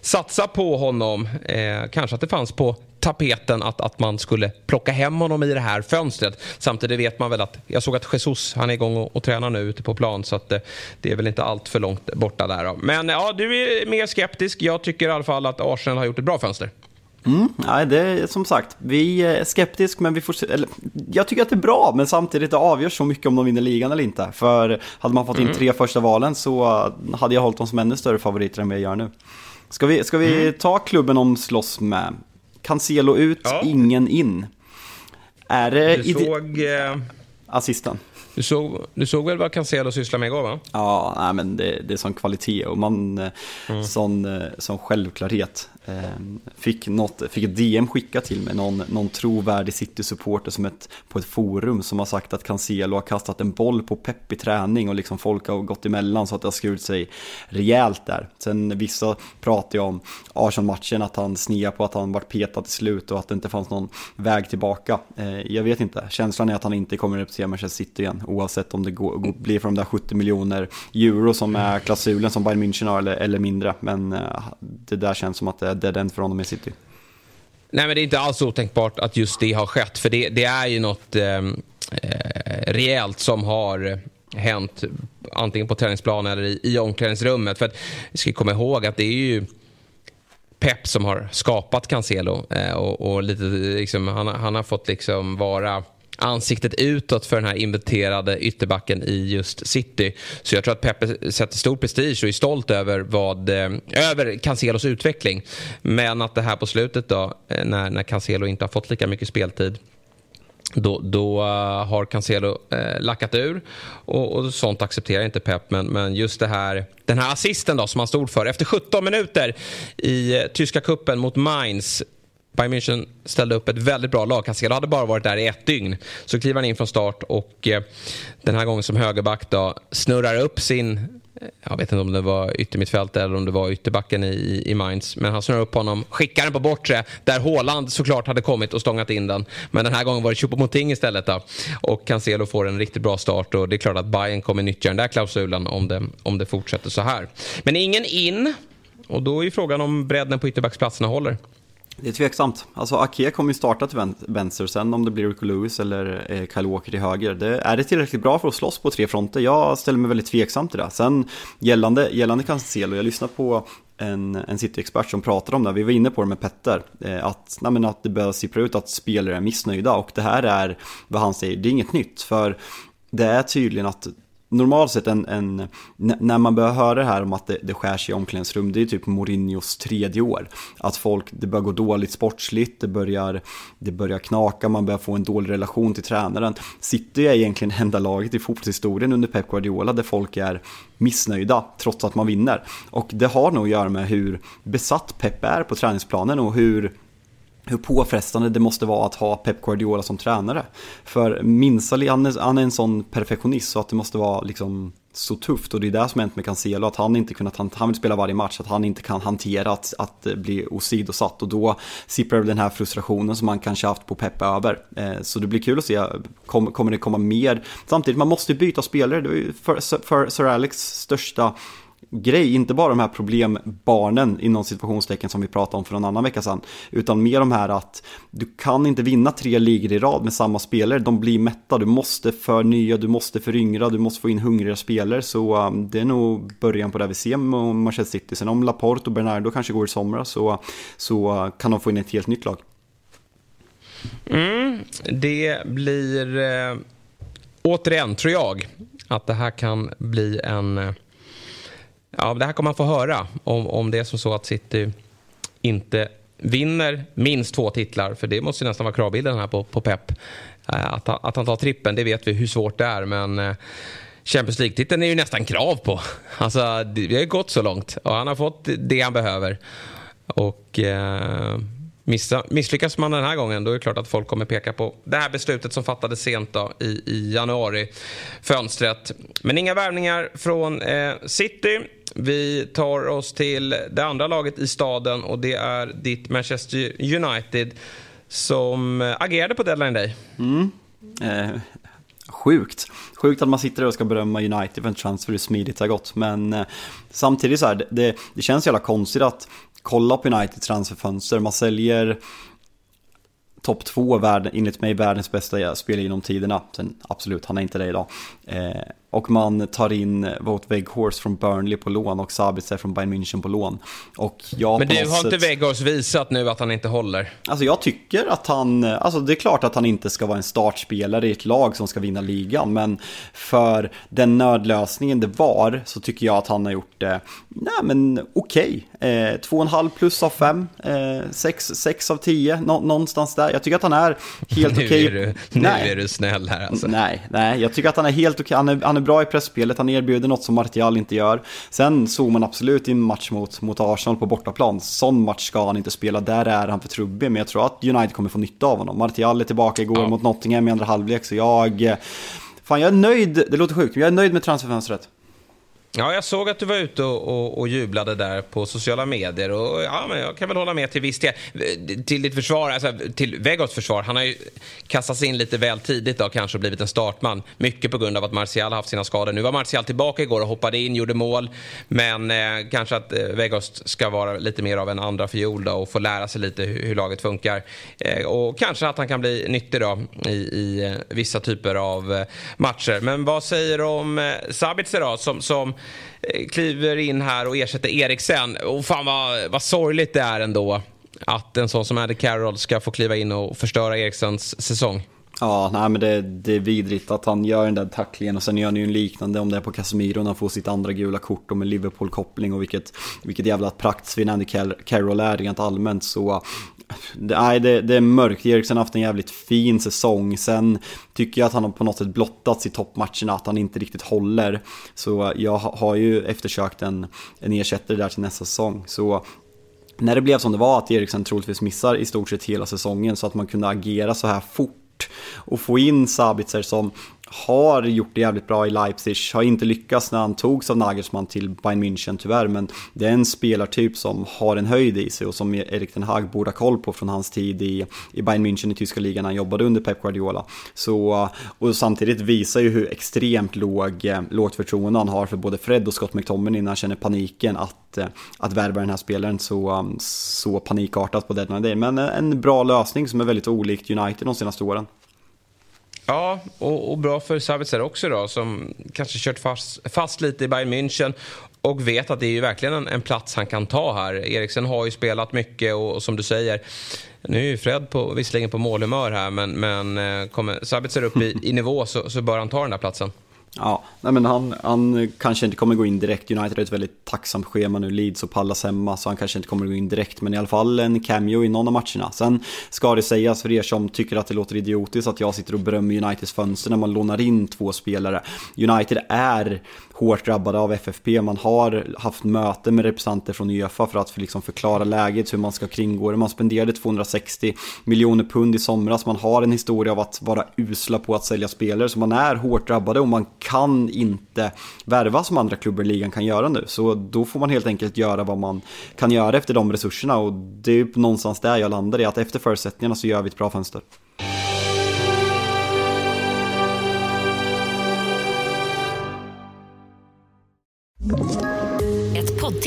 satsa på honom. Eh, kanske att det fanns på tapeten att, att man skulle plocka hem honom i det här fönstret. Samtidigt vet man väl att, jag såg att Jesus han är igång och, och tränar nu ute på plan så att eh, det är väl inte allt för långt borta där. Då. Men ja, du är mer skeptisk. Jag tycker i alla fall att Arsenal har gjort ett bra fönster. Mm, nej, det är som sagt, vi är skeptiska men vi får se, eller, jag tycker att det är bra men samtidigt det avgörs så mycket om de vinner ligan eller inte. För hade man fått in mm. tre första valen så hade jag hållit dem som ännu större favoriter än vad jag gör nu. Ska vi, ska vi mm. ta klubben om slåss med? Cancelo ut, ja. ingen in. Är det... Du såg, eh, Assisten. Du, såg, du såg väl vad Cancelo sysslar med igår va? Ja, nej, men det, det är sån kvalitet och man, Mm. sån, sån självklarhet. Eh, Fick, något, fick ett DM skickat till mig, någon, någon trovärdig City-supporter som ett, på ett forum som har sagt att Cancelo har kastat en boll på Pep i träning och liksom folk har gått emellan så att det har skurit sig rejält där. Sen vissa pratar ju om Arsenal-matchen, att han snear på att han varit petad till slut och att det inte fanns någon väg tillbaka. Eh, Jag vet inte, känslan är att han inte kommer att representera Manchester City igen, oavsett om det går, går, blir för de där 70 miljoner euro som är klausulen som Bayern München har eller, eller mindre. Men eh, det där känns som att det är dead end för honom i City. Nej, men det är inte alls otänkbart att just det har skett. För det, det är ju något eh, eh rejält som har hänt antingen på träningsplan eller i, i omklädningsrummet. För att vi ska komma ihåg att det är ju Pep som har skapat Cancelo. Eh, och, och lite, liksom, han, han har fått liksom vara ansiktet utåt för den här inventerade ytterbacken i just City. Så jag tror att Pepe sätter stor prestige och är stolt över, vad, eh, över Cancelos utveckling. Men att det här på slutet då, eh, när, när Cancelo inte har fått lika mycket speltid då, då eh, har Cancelo eh, lackat ur och, och sånt accepterar inte Pep. Men, men just det här, den här assisten då som han stod för. Efter 17 minuter i tyska kuppen mot Mainz Bayern München ställde upp ett väldigt bra lag. Cancelo hade bara varit där i ett dygn. Så kliver han in från start och eh, den här gången som högerback då snurrar upp sin eh, jag vet inte om det var yttermittfält eller om det var ytterbacken i, i Mainz. Men han snurrar upp honom, skickar den på bortre där Haaland såklart hade kommit och stångat in den. Men den här gången var det Choupo-Moting istället. Då. Och Cancelo får en riktigt bra start och det är klart att Bayern kommer nyttja den där klausulen om det, om det fortsätter så här. Men ingen in. Och då är ju frågan om bredden på ytterbacksplatserna håller. Det är tveksamt. Alltså Ake kommer ju starta till vänster, sen om det blir Rico Lewis eller eh, Kyle Walker till höger. Det, är det tillräckligt bra för att slåss på tre fronter? Jag ställer mig väldigt tveksam till det. Sen gällande, gällande Cancelo, jag lyssnade på en, en City-expert som pratade om det, vi var inne på det med Petter, eh, att, nej att det börjar sippra ut att spelare är missnöjda och det här är vad han säger, det är inget nytt. För det är tydligen att normalt sett en, en, när man börjar höra det här om att det, det skär sig i omklädningsrum, det är typ Mourinhos tredje år. Att folk, det börjar gå dåligt sportsligt, det börjar, det börjar knaka, man börjar få en dålig relation till tränaren. City är egentligen enda laget i fotbollshistorien under Pep Guardiola där folk är missnöjda trots att man vinner. Och det har nog att göra med hur besatt Pep är på träningsplanen och hur hur påfrestande det måste vara att ha Pep Guardiola som tränare. För minsta han är, han är en sån perfektionist så att det måste vara liksom så tufft och det är det som har hänt med Cancelo, att han inte kunnat, han, han vill spela varje match, att han inte kan hantera att, att bli åsidosatt och då sipprar den här frustrationen som man kanske haft på Pep över. Eh, så det blir kul att se, kom, kommer det komma mer? Samtidigt, man måste byta spelare, det var ju för, för Sir Alex största grej, inte bara de här problembarnen inom situationstecken som vi pratade om för någon annan vecka sedan, utan mer de här att du kan inte vinna tre ligor i rad med samma spelare, de blir mätta, du måste förnya, du måste föryngra, du måste få in hungriga spelare, så um, det är nog början på det vi ser med Manchester City. Sen om Laporte och Bernardo kanske går i somras så, så uh, kan de få in ett helt nytt lag. Mm, det blir eh, återigen, tror jag, att det här kan bli en... Eh, Ja, det här kommer man få höra om, om det är som så att City inte vinner minst två titlar. För det måste nästan vara kravbilden här på, på Pep. Eh, att, att han tar trippen, det vet vi hur svårt det är. Men eh, Champions League-titeln är ju nästan krav på. Alltså, det har ju gått så långt och han har fått det han behöver. Och... Eh, Missa, misslyckas man den här gången då är det klart att folk kommer peka på det här beslutet som fattades sent då, i, i januari, fönstret. Men inga värvningar från eh, City. Vi tar oss till det andra laget i staden och det är ditt Manchester United som eh, agerade på deadline day. Mm. Eh, sjukt. Sjukt att man sitter och ska berömma United för en transfer hur smidigt det har gått. Men eh, samtidigt så här, det, det, det känns jävla konstigt att kolla på Uniteds transferfönster. Man säljer topp två, världen, enligt mig världens bästa spelare genom tiderna. Sen absolut, han är inte det idag. Eh, och man tar in Vote Weghorst från Burnley på lån och Sabitzer från Bayern München på lån. Och jag Men du, har inte sätt- Weghorst visat nu att han inte håller? Alltså jag tycker att han, alltså det är klart att han inte ska vara en startspelare i ett lag som ska vinna ligan, men för den nödlösningen det var så tycker jag att han har gjort det, nej men okej. Eh, två och en halv plus av fem, eh, sex, sex av tio, nå, någonstans där. Jag tycker att han är helt Nu, okej. är, du, nu Nej. är du snäll här alltså. Nej, nej, jag tycker att han är helt okej. Han är, han är bra i pressspelet, han erbjuder något som Martial inte gör. Sen såg man absolut i en match mot, mot Arsenal på bortaplan. Sån match ska han inte spela, där är han för trubbig. Men jag tror att United kommer få nytta av honom. Martial är tillbaka igår Ja. mot Nottingham i andra halvlek, så jag... eh, Fan, jag är nöjd, det låter sjukt, men jag är nöjd med transferfönstret. Ja, jag såg att du var ute och, och, och jublade där på sociala medier. Och, ja, men jag kan väl hålla med till viss del. Till ditt försvar, alltså, till Vegos försvar. Han har ju kastats in lite väl tidigt då, kanske och blivit en startman. Mycket på grund av att Martial har haft sina skador. Nu var Martial tillbaka igår och hoppade in, gjorde mål. Men eh, kanske att eh, Vegos ska vara lite mer av en andra fiol då och få lära sig lite hur, hur laget funkar. Eh, och kanske att han kan bli nyttig då i, i eh, vissa typer av eh, matcher. Men vad säger du om eh, Sabitzer då, som, som Eh, kliver in här och ersätter Eriksen. Och fan vad, vad sorgligt det är ändå att en sån som Andy Carroll ska få kliva in och förstöra Eriksens säsong. Ja, nej men det, det är vidrigt att han gör den där tacklingen och sen gör han ju en liknande om det är på Casemiro när han får sitt andra gula kort och med Liverpool-koppling och vilket, vilket jävla praktsvin Andy Carroll är rent allmänt så nej, det, det är mörkt. Eriksen har haft en jävligt fin säsong. Sen tycker jag att han har på något sätt blottats i toppmatcherna, att han inte riktigt håller. Så jag har ju eftersökt en, en ersättare där till nästa säsong. Så när det blev som det var att Eriksen troligtvis missar i stort sett hela säsongen så att man kunde agera så här fort och få in Sabitzer som har gjort det jävligt bra i Leipzig, har inte lyckats när han togs av Nagelsmann till Bayern München tyvärr, men det är en spelartyp som har en höjd i sig och som Erik Ten Hag borde ha koll på från hans tid i, i Bayern München i tyska ligan när han jobbade under Pep Guardiola. Så, och samtidigt visar ju hur extremt låg, eh, lågt förtroende han har för både Fred och Scott McTominay när han känner paniken att, eh, att värva den här spelaren så, um, så panikartat på deadline day. Men eh, en bra lösning som är väldigt olikt United de senaste åren. Ja, och, och bra för Sabitzer också då, som kanske kört fast, fast lite i Bayern München och vet att det är ju verkligen en, en plats han kan ta här. Eriksen har ju spelat mycket och, och som du säger, nu är ju Fred på, visserligen på målhumör här, men, men eh, kommer Sabitzer upp i, i nivå så, så bör han ta den där platsen. Ja, nej men han, han kanske inte kommer gå in direkt. United har ett väldigt tacksamt schema nu, Leeds och Pallas hemma, så han kanske inte kommer gå in direkt. Men i alla fall en cameo i någon av matcherna. Sen ska det sägas för er som tycker att det låter idiotiskt att jag sitter och berömmer Uniteds fönster när man lånar in två spelare. United är hårt drabbade av FFP. Man har haft möte med representanter från Uefa för att liksom förklara läget, hur man ska kringgå det. Man spenderade 260 miljoner pund i somras. Man har en historia av att vara usla på att sälja spelare, så man är hårt drabbade och man kan inte värva som andra klubbar i ligan kan göra nu. Så då får man helt enkelt göra vad man kan göra efter de resurserna och det är någonstans där jag landar i att efter förutsättningarna så gör vi ett bra fönster. you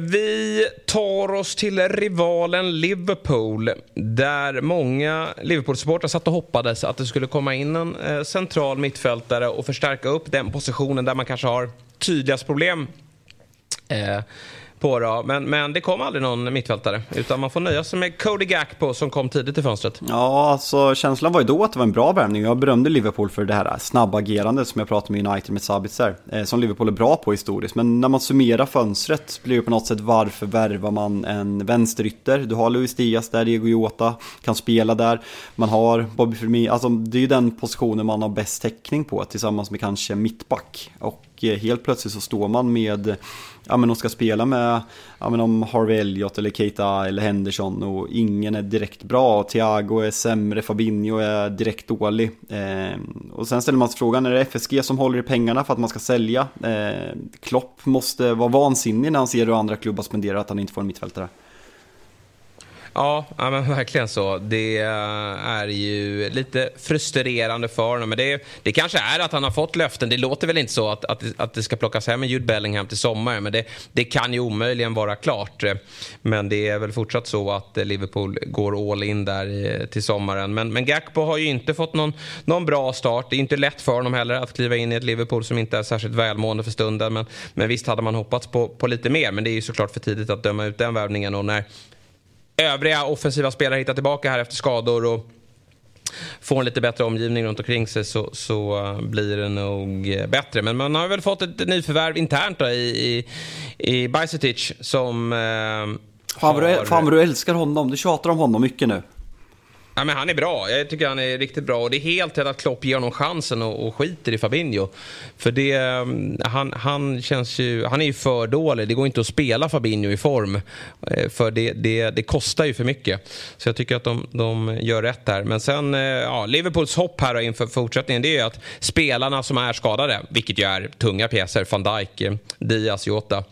Vi tar oss till rivalen Liverpool där många Liverpool-supportrar satt och hoppades att det skulle komma in en eh, central mittfältare och förstärka upp den positionen där man kanske har tydligast problem. Eh, på. Då. Men, men det kom aldrig någon mittfältare utan man får nöja sig med Cody Gakpo som kom tidigt i fönstret. Ja, alltså känslan var ju då att det var en bra värvning. Jag berömde Liverpool för det här snabba agerandet som jag pratade med United med Sabitzer. Eh, som Liverpool är bra på historiskt. Men när man summerar fönstret blir det på något sätt varför värvar man en vänsterytter? Du har Luis Diaz där, Diego Jota kan spela där. Man har Bobby Firmino, alltså det är ju den positionen man har bäst täckning på tillsammans med kanske mittback. Och och eh, helt plötsligt så står man med, ja men de ska spela med, ja men om Harvey Elliott eller Keita eller Henderson och ingen är direkt bra. Thiago är sämre, Fabinho är direkt dålig. Eh, och sen ställer man sig frågan, är det FSG som håller i pengarna för att man ska sälja? Eh, Klopp måste vara vansinnig när han ser hur andra klubbar spenderar att han inte får en mittfältare. Ja, ja men verkligen så. Det eh, är ju lite frustrerande för honom. Men det, det kanske är att han har fått löften. Det låter väl inte så att, att, att det ska plockas hem en Jude Bellingham till sommaren. Men det, det kan ju omöjligen vara klart. Eh, men det är väl fortsatt så att eh, Liverpool går all in där till sommaren. Men, men Gakpo har ju inte fått någon, någon bra start. Det är inte lätt för honom heller att kliva in i ett Liverpool som inte är särskilt välmående för stunden. Men, men visst hade man hoppats på, på lite mer. Men det är ju såklart för tidigt att döma ut den värvningen. Och när övriga offensiva spelare hittar tillbaka här efter skador och får en lite bättre omgivning runt omkring sig så, så uh, blir det nog uh, bättre. Men man har väl fått ett nyförvärv internt då, i, i, i Bajsetic som... Du, fan vad du älskar honom, du tjatar om honom mycket nu. Ja, men han är bra. Jag tycker han är riktigt bra. Och det är helt rätt att Klopp ger honom chansen och, och skiter i Fabinho. För det, mm, han, han, känns ju, han är ju för dålig. Det går inte att spela Fabinho i form. Eh, för det, det, det kostar ju för mycket. Så jag tycker att de, de gör rätt där. Men sen, eh, ja, Liverpools hopp här inför fortsättningen det är ju att spelarna som är skadade, vilket ju är tunga pjäser, van Dijk, eh, Diaz, Jota.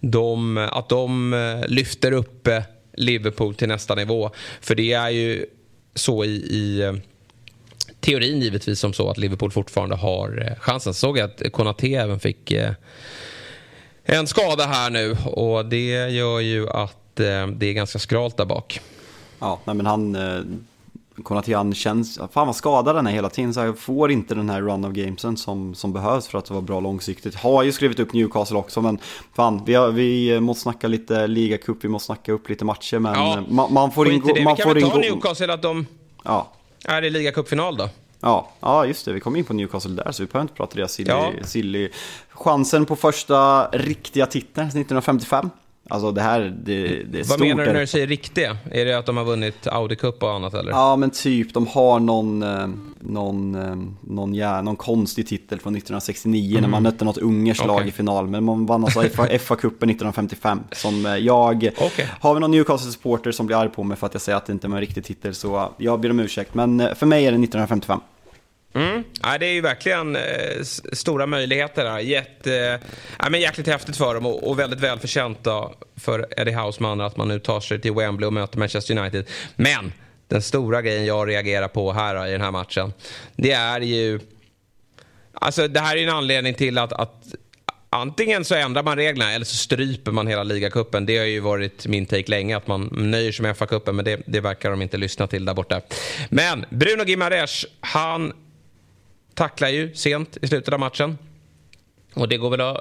De, att de lyfter upp Liverpool till nästa nivå. För det är ju så i, i eh, teorin givetvis som så att Liverpool fortfarande har eh, chansen. Såg jag att Konaté även fick eh, en skada här nu och det gör ju att det är ganska skralt där bak. Ja, men han... Konatian känns, fan vad skadad den är hela tiden så jag får inte den här run of gamesen som, som behövs för att vara bra långsiktigt. Har ju skrivit upp Newcastle också men fan vi, har, vi måste snacka lite ligacup, vi måste snacka upp lite matcher men ja, man, man, får ingå... Man vi kan väl ta Newcastle att de ja. är i ligacupfinal då? Ja, ja, just det. Vi kom in på Newcastle där, så vi behöver inte prata deras silly, ja. silly. Chansen på första riktiga titeln 1955. Alltså det här, det, det är Vad stort. menar du när du säger riktiga? Är det att de har vunnit Audi Cup och annat eller? Ja men typ, de har någon, eh, någon, eh, någon, ja, någon konstig titel från 1969 mm. när man mötte något ungerskt lag okay. i final. Men man vann alltså FA-cupen 1955. Som eh, jag, okay. har vi någon Newcastle-supporter som blir arg på mig för att jag säger att det inte är en riktig titel så jag ber om ursäkt. Men för mig är det 1955. Mm. Ja, det är ju verkligen eh, stora möjligheter här. Jätte, eh, men jäkligt häftigt för dem och, och väldigt välförtjänt för Eddie Houseman att man nu tar sig till Wembley och möter Manchester United. Men den stora grejen jag reagerar på här då, i den här matchen, det är ju... Alltså det här är en anledning till att, att Antingen så ändrar man reglerna eller så stryper man hela ligacupen. Det har ju varit min take länge att man nöjer sig med FA-cupen men det, det verkar de inte lyssna till där borta. Men Bruno Gimares, han tacklar ju sent i slutet av matchen. Och det går väl eh,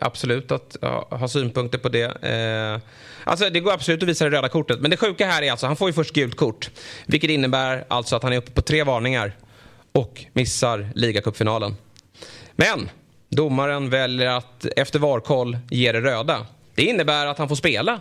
absolut att ja, ha synpunkter på det. Eh, alltså det går absolut att visa det röda kortet. Men det sjuka här är alltså, han får ju först gult kort. Vilket innebär alltså att han är uppe på tre varningar. Och missar ligacupfinalen. Men domaren väljer att efter varkoll ge det röda. Det innebär att han får spela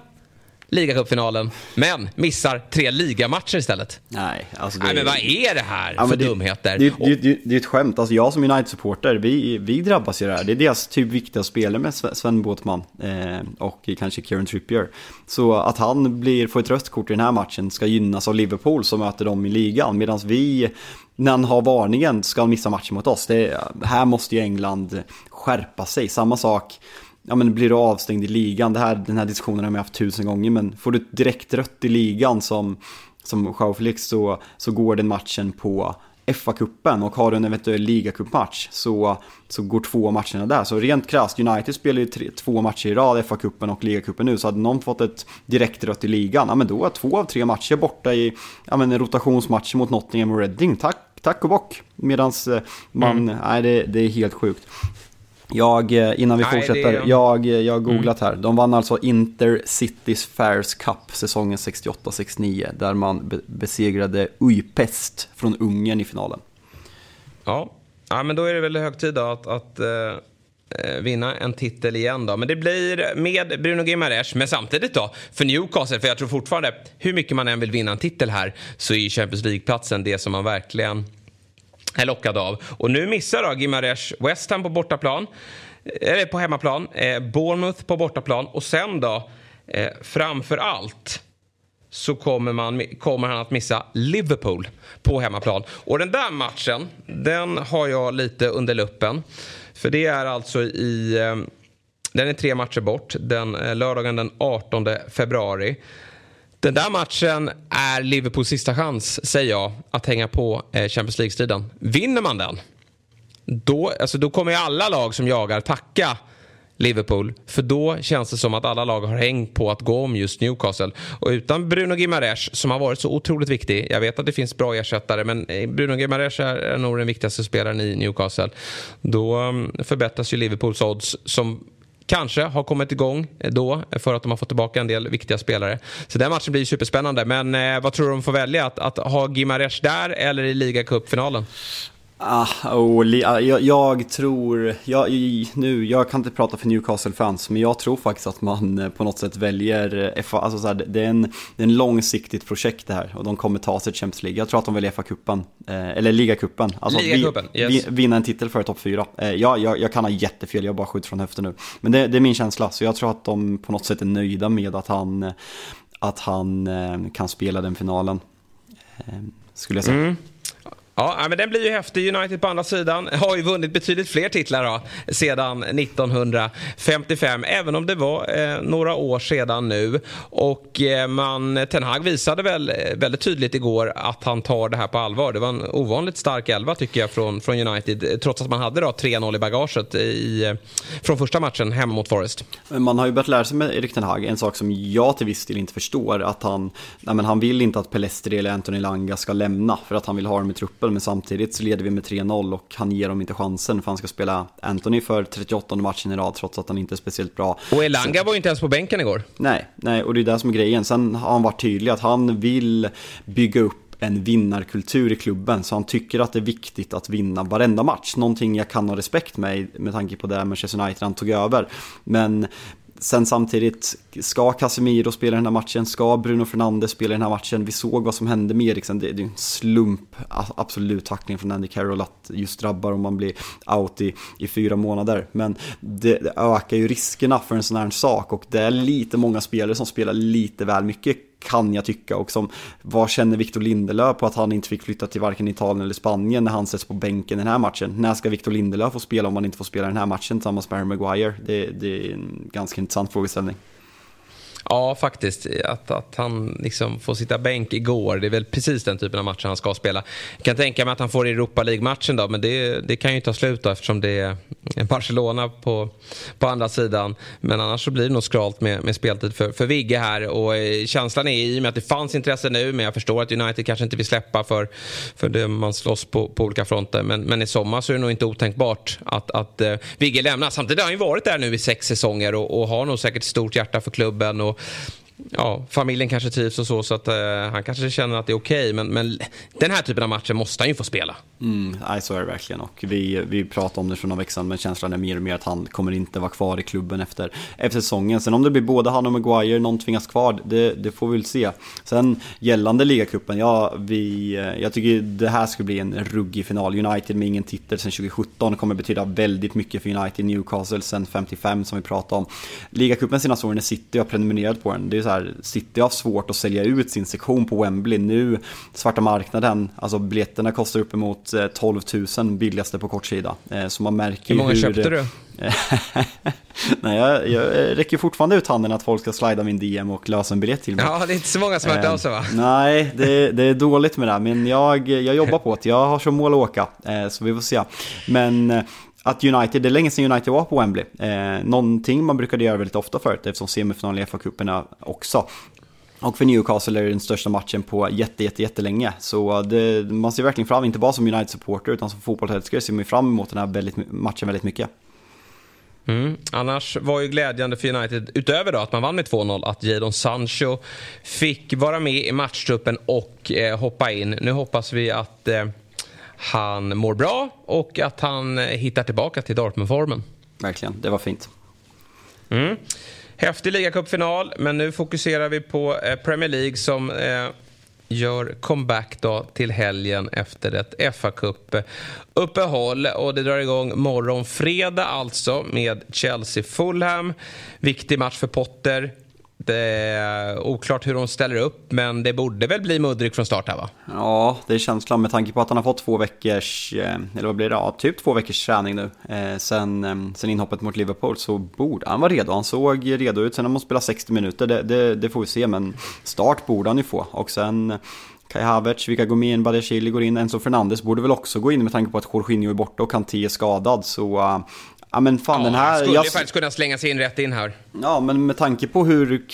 ligacupfinalen, men missar tre ligamatcher istället. Nej, alltså det... Nej, men vad är det här ja, för det, dumheter? Det, det, det, det, är ett skämt. Alltså jag som United-supporter, vi, vi drabbas ju det här. Det är deras typ viktiga spelare med Sven Båtman eh, och kanske Kieran Trippier. Så att han blir, får ett rött kort i den här matchen ska gynnas av Liverpool som möter dem i ligan. Medan vi, när han har varningen, ska missa matchen mot oss. Det, här måste ju England skärpa sig. Samma sak ja men blir du avstängd i ligan, det här, den här diskussionen har vi haft tusen gånger, men får du direkt rött i ligan som, som Joao Felix så, så går den matchen på FA-cupen och har du en eventuell ligacupmatch så, så går två matcherna där. Så rent krasst, United spelar ju tre, två matcher i rad, FA-cupen och ligacupen nu, så hade någon fått ett direkt rött i ligan, ja men då är två av tre matcher borta i ja, men rotationsmatcher mot Nottingham och Reading. Tack, tack och bock. Medans eh, man, mm. nej det, det är helt sjugt. Jag, eh, innan vi Nej, fortsätter, det... jag, eh, jag har googlat mm. här. De vann alltså Intercities Fairs Cup säsongen 68-69 där man be besegrade Ujpest från Ungern i finalen. Ja. ja, men då är det väl hög tid att, att uh, vinna en titel igen då. Men det blir med Bruno Gimares, men samtidigt då för Newcastle, för jag tror fortfarande hur mycket man än vill vinna en titel här så är Champions League-platsen det som man verkligen är lockad av. Och nu missar då Gimares West Ham på bortaplan. Eh, eller på hemmaplan, eh, Bournemouth på bortaplan och sen då eh, framför allt så kommer, man, kommer han att missa Liverpool på hemmaplan. Och den där matchen, den har jag lite under luppen. För det är alltså i... Eh, den är tre matcher bort. Den, eh, lördagen den 18 februari. Den där matchen är Liverpools sista chans, säger jag, att hänga på eh, Champions League-striden. Vinner man den, då, alltså, då kommer alla lag som jagar tacka Liverpool. För då känns det som att alla lag har hängt på att gå om just Newcastle. Och utan Bruno Gimares som har varit så otroligt viktig. Jag vet att det finns bra ersättare men eh, Bruno Gimares är nog den viktigaste spelaren i Newcastle. Då mm, förbättras ju Liverpools odds som kanske har kommit igång eh, då för att de har fått tillbaka en del viktiga spelare. Så den matchen blir superspännande. Men eh, vad tror du de får välja? Att, att ha Gimares där eller i ligacupfinalen? Ah, oh, jag, jag, tror, jag, nu, jag kan inte prata för Newcastle-fans, men jag tror faktiskt att man eh, på något sätt väljer, eh, FA, alltså så här, det, är en, det är en långsiktigt projekt det här och de kommer ta sig till Champions League. Jag tror att de väljer FA-cupen, eh, eller ligacupen. Alltså ligacupen, vi, yes. vinna en titel före topp 4. Eh, jag, jag, jag, kan ha jättefel, jag bara skjuter från höften nu. Men det, det, är min känsla, så jag tror att de på något sätt är nöjda med att han, att han eh, kan spela den finalen. Eh, skulle jag säga. Mm. Ja, men den blir ju häftig. United på andra sidan har ju vunnit betydligt fler titlar då, sedan 1955, även om det var eh, några år sedan nu. Och eh, man, Ten Hag visade väl eh, väldigt tydligt igår att han tar det här på allvar. Det var en ovanligt stark elva tycker jag från, från United, trots att man hade 3-0 i bagaget i, eh, från första matchen hemma mot Forest. Man har ju börjat lära sig med Erik Ten Hag, en sak som jag till viss del inte förstår, att han, nej, men han vill inte att Pelestri eller Anthony Langa ska lämna för att han vill ha dem i truppen men samtidigt så leder vi med 3-0 och han ger dem inte chansen för han ska spela Anthony för 38 matchen i rad trots att han inte är speciellt bra. Och Elanga så... var ju inte ens på bänken igår. Nej, nej, och det är det som är grejen. Sen har han varit tydlig att han vill bygga upp en vinnarkultur i klubben så han tycker att det är viktigt att vinna varenda match. Någonting jag kan ha respekt med med tanke på det Manchester United han tog över. Men Sen samtidigt, ska Casemiro spela den här matchen? Ska Bruno Fernandes spela den här matchen? Vi såg vad som hände med Eriksen. Det, det är en slump, absolut tackling från Andy Carroll att just drabbar om man blir out i, i fyra månader. Men det, det ökar ju riskerna för en sån här sak och det är lite många spelare som spelar lite väl mycket kan jag tycka. Och som, vad känner Victor Lindelöf på att han inte fick flytta till varken Italien eller Spanien när han sätts på bänken den här matchen? När ska Victor Lindelöf få spela om han inte får spela den här matchen tillsammans med Harry Maguire? Det, det är en ganska intressant frågeställning. Ja, faktiskt. Att, att han liksom får sitta bänk igår, det är väl precis den typen av matcher han ska spela. Jag kan tänka mig att han får Europa League-matchen då, men det, det kan ju ta slut då eftersom det är Barcelona på, på andra sidan. Men annars så blir det nog skralt med, med speltid för, för Vigge här. Och eh, känslan är i och med att det fanns intresse nu, men jag förstår att United kanske inte vill släppa för, för det man slåss på, på olika fronter. Men, men i sommar så är det nog inte otänkbart att, att uh, Vigge lämnar. Samtidigt har han ju varit där nu i sex säsonger och, och har nog säkert stort hjärta för klubben. Och, So ja, familjen kanske trivs och så, så att eh, han kanske känner att det är okej. Okay, men, men den här typen av matcher måste han ju få spela. Mm, nej, så är det verkligen. Och vi, vi pratar om det för några veckor sedan, men känslan är mer och mer att han kommer inte vara kvar i klubben efter, efter säsongen. Sen om det blir både han och Maguire, någon tvingas kvar, det, det får vi väl se. Sen gällande ligacupen, ja, vi, eh, jag tycker det här skulle bli en ruggig final. United med ingen titel sedan 2017 kommer betyda väldigt mycket för United. Newcastle sedan 55 som vi pratade om. Ligacupen senaste åren är City har prenumererat på den. Det är så här, City har svårt att sälja ut sin sektion på Wembley. Nu, svarta marknaden, alltså biljetterna kostar uppemot 12 eh, 000 billigaste på kortsida. Eh, så man märker hur många hur... köpte du? Nej, jag, jag räcker fortfarande ut handen att folk ska slida min DM och lösa en biljett till mig. Ja, det är inte så många som har hört av sig va? Eh, nej, det, det, är dåligt med det, men jag, jag jobbar på det. Jag har som mål att åka, så vi får se. Men att United, det är länge sedan United var på Wembley. Eh, någonting man brukade göra väldigt ofta förut eftersom semifinalen i FA-cuperna också. Och för Newcastle är det den största matchen på jätte, jätte, jättelänge. Så det, man ser verkligen fram, inte bara som United-supporter utan som fotbollsälskare ser man fram emot den här väldigt, matchen väldigt mycket. Mm. Annars var ju glädjande för United, utöver då att man vann med 2-0, att Jadon Sancho fick vara med i matchtruppen och eh, hoppa in. Nu hoppas vi att eh, han mår bra och att han hittar tillbaka till Dortmund-formen. Verkligen, det var fint. Mm. Häftig ligacupfinal, men nu fokuserar vi på eh, Premier League som eh, gör comeback då till helgen efter ett fa Cup uppehåll och det drar igång morgon fredag alltså med Chelsea-Fulham. Viktig match för Potter. Det är oklart hur de ställer upp, men det borde väl bli Mudryk från start här va? Ja, det är känslan med tanke på att han har fått två veckors, eh, eller vad blir det, ja, typ två veckors träning nu. Eh, sen, eh, sen inhoppet mot Liverpool så borde han vara redo. Han såg redo ut, sen om han spelar 60 minuter, det, det, det, får vi se, men start borde han ju få. Och sen eh, Kai Havertz, vilka går med in, Badiashile går in, Enzo Fernandes borde väl också gå in med tanke på att Jorginho är borta och Kanté är skadad. Så uh, Ja men fan ja, den här... skulle jag... faktiskt kunna slänga sig in rätt in här. Ja men med tanke på hur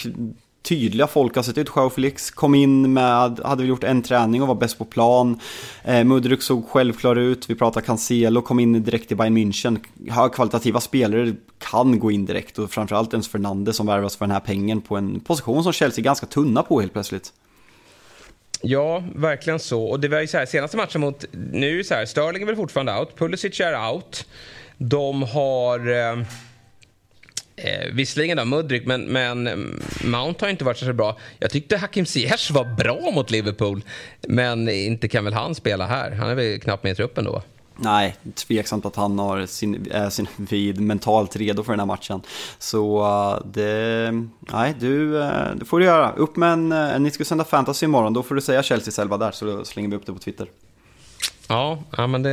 tydliga folk har sett ut. Joao Felix kom in med, hade väl gjort en träning och var bäst på plan. Eh, Mudryk såg självklar ut. Vi pratar Cancelo, kom in direkt i Bayern München. Högkvalitativa spelare kan gå in direkt och framförallt ens Fernandes som värvas för den här pengen på en position som Chelsea är ganska tunna på helt plötsligt. Ja, verkligen så. Och det var ju så här, senaste matchen mot... Nu är så här, Sterling är väl fortfarande out, Pulisic är out. De har... Eh, eh, visserligen då Mudrik, men, men eh, Mount har inte varit så bra. Jag tyckte Hakim Ziyech var bra mot Liverpool. Men inte kan väl han spela här? Han är väl knappt med i truppen då? Nej, tveksamt att han har sin, är sin vid mentalt redo för den här matchen. Så uh, det, nej du, uh, det får du göra. Upp med en, uh, ni ska sända fantasy imorgon, då får du säga Chelsea själva där så slänger vi upp det på Twitter. Ja, ja men det,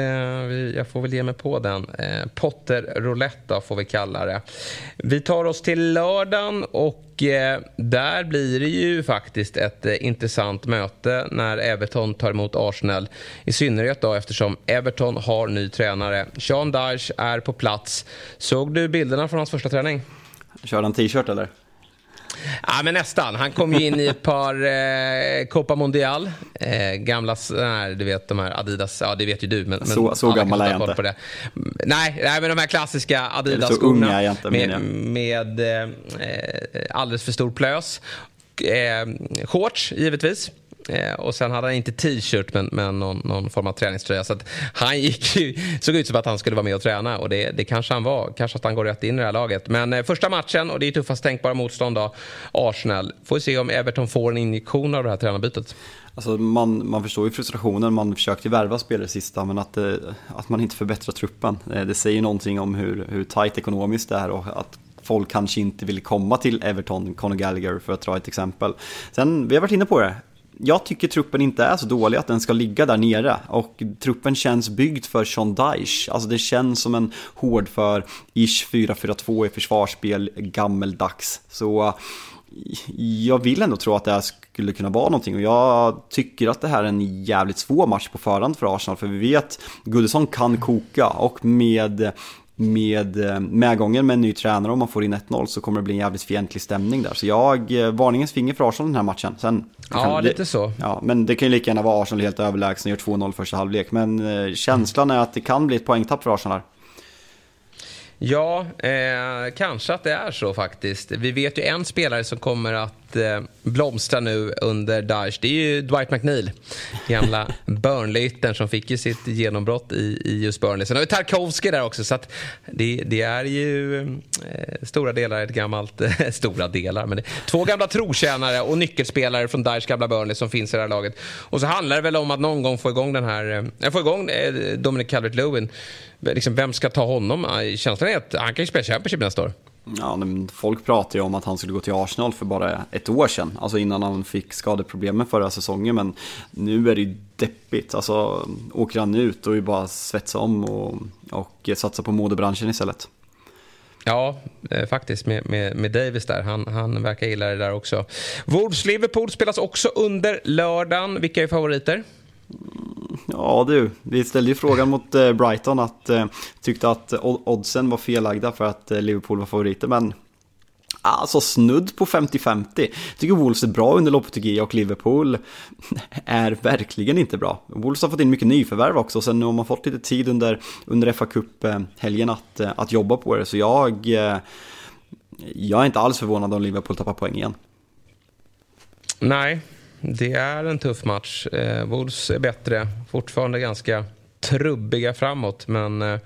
jag får väl ge mig på den. Eh, Potter Roulette får vi kalla det. Vi tar oss till lördagen och eh, där blir det ju faktiskt ett eh, intressant möte när Everton tar emot Arsenal. I synnerhet då eftersom Everton har ny tränare. Sean Dyche är på plats. Såg du bilderna från hans första träning? Körde han t-shirt eller? Ja, men nästan. Han kom ju in i ett par eh, Copa Mondial. Eh, gamla, nej, du vet de här Adidas, ja det vet ju du. Men, så så gammal är jag inte. På det. Nej, nej, men de här klassiska Adidas-skorna. Med, med eh, alldeles för stor plös. Eh, shorts givetvis. Eh, och sen hade han inte t-shirt men, men någon, någon, form av träningströja. Så att han gick ju, såg ut som att han skulle vara med och träna och det, det kanske han var. Kanske att han går rätt in i det här laget. Men eh, första matchen och det är tuffast tänkbara motstånd då. Arsenal. Får se om Everton får en injektion av det här tränarbytet. Alltså man, man förstår ju frustrationen, man försökte värva spelare sista men att, eh, att man inte förbättrar truppen. Eh, det säger någonting om hur, hur tajt ekonomiskt det är och att folk kanske inte vill komma till Everton, Conor Gallagher för att dra ett exempel. Sen, vi har varit inne på det, jag tycker truppen inte är så dålig att den ska ligga där nere och truppen känns byggd för Sean Dyche. Alltså det känns som en hård för ish 4-4-2 i försvarsspel, gammeldags. Så jag vill ändå tro att det här skulle kunna vara någonting och jag tycker att det här är en jävligt svår match på förhand för Arsenal för vi vet Goodison kan koka och med med eh, medgången med en ny tränare om man får in 1-0 så kommer det bli en jävligt fientlig stämning där. Så jag, eh, varningens finger för Arsenal den här matchen. Sen, ja, lite så. Ja, men det kan ju lika gärna vara Arsenal helt överlägsna gör 2-0 första halvlek. Men eh, känslan är att det kan bli ett poängtapp för Arsenal här. Ja, eh, kanske att det är så faktiskt. Vi vet ju en spelare som kommer att eh, blomstra nu under Daesh. Det är ju Dwight McNeil, gamla Burnley-yttern som fick ju sitt genombrott i, i just Burnley. Sen har vi Tarkovsky där också, så det, det är ju eh, stora delar ett gammalt... stora delar, men det, två gamla trotjänare och nyckelspelare från Daesh gamla Burnley som finns i det här laget. Och så handlar det väl om att någon gång få igång den här... Eh, få igång eh, Dominic Calvert-Lewin liksom, vem ska ta honom? Känslan är att han kan ju spela Championship nästa år. Ja, folk pratar ju om att han skulle gå till Arsenal för bara ett år sedan. Alltså innan han fick skadeproblemen förra säsongen. Men nu är det ju deppigt. Alltså åker han ut och är bara svetsa om och, och satsa på modebranschen istället. Ja, eh, faktiskt med, med, med, Davis där. Han, han verkar gilla det där också. Wolves-Liverpool spelas också under lördagen. Vilka är favoriter? Ja du, vi ställde ju frågan mot eh, Brighton att eh, tyckte att oddsen var fellagda för att eh, Liverpool var favoriter men Alltså snudd på 50-50. Tycker Wolves är bra under Lopetegui och Liverpool är verkligen inte bra. Wolves har fått in mycket nyförvärv också, sen har man fått lite tid under, under fa Cup-helgen eh, att, att jobba på det. Så jag, jag är inte alls förvånad om Liverpool tappar poäng igen. Nej, det är en tuff match. Eh, Wolves är bättre, fortfarande ganska trubbiga framåt. Men eh,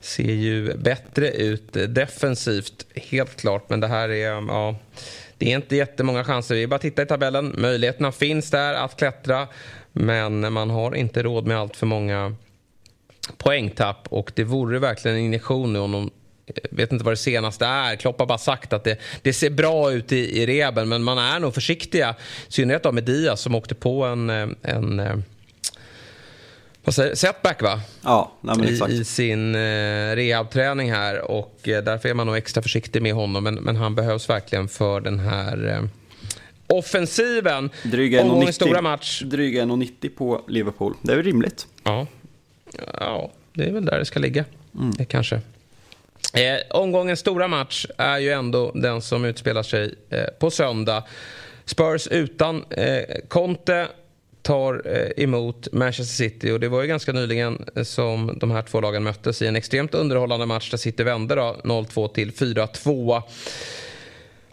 ser ju bättre ut defensivt, helt klart. Men det här är, ja, det är inte jättemånga chanser. Vi bara titta i tabellen. Möjligheterna finns där att klättra. Men man har inte råd med allt för många poängtapp. Och det vore verkligen en injektion nu om de vet inte vad det senaste är. Klopp har bara sagt att det, det ser bra ut i, i reben men man är nog försiktiga. I synnerhet då med Diaz som åkte på en, en vad säger, setback va? Ja, nej. I, I, sin eh, rehabträning här och eh, därför är man nog extra försiktig med honom. Men, men han behövs verkligen för den här eh, offensiven. Dryga 1,90 stora match. Dryga 1,90 på Liverpool. Det är väl rimligt? Ja. ja, det är väl där det ska ligga. Mm. Det kanske. Eh, omgångens stora match är ju ändå den som utspelar sig eh, på söndag. Spurs utan eh, Conte tar eh, emot Manchester City och det var ju ganska nyligen eh, som de här två lagen möttes i en extremt underhållande match där City vände 0-2 till 4-2.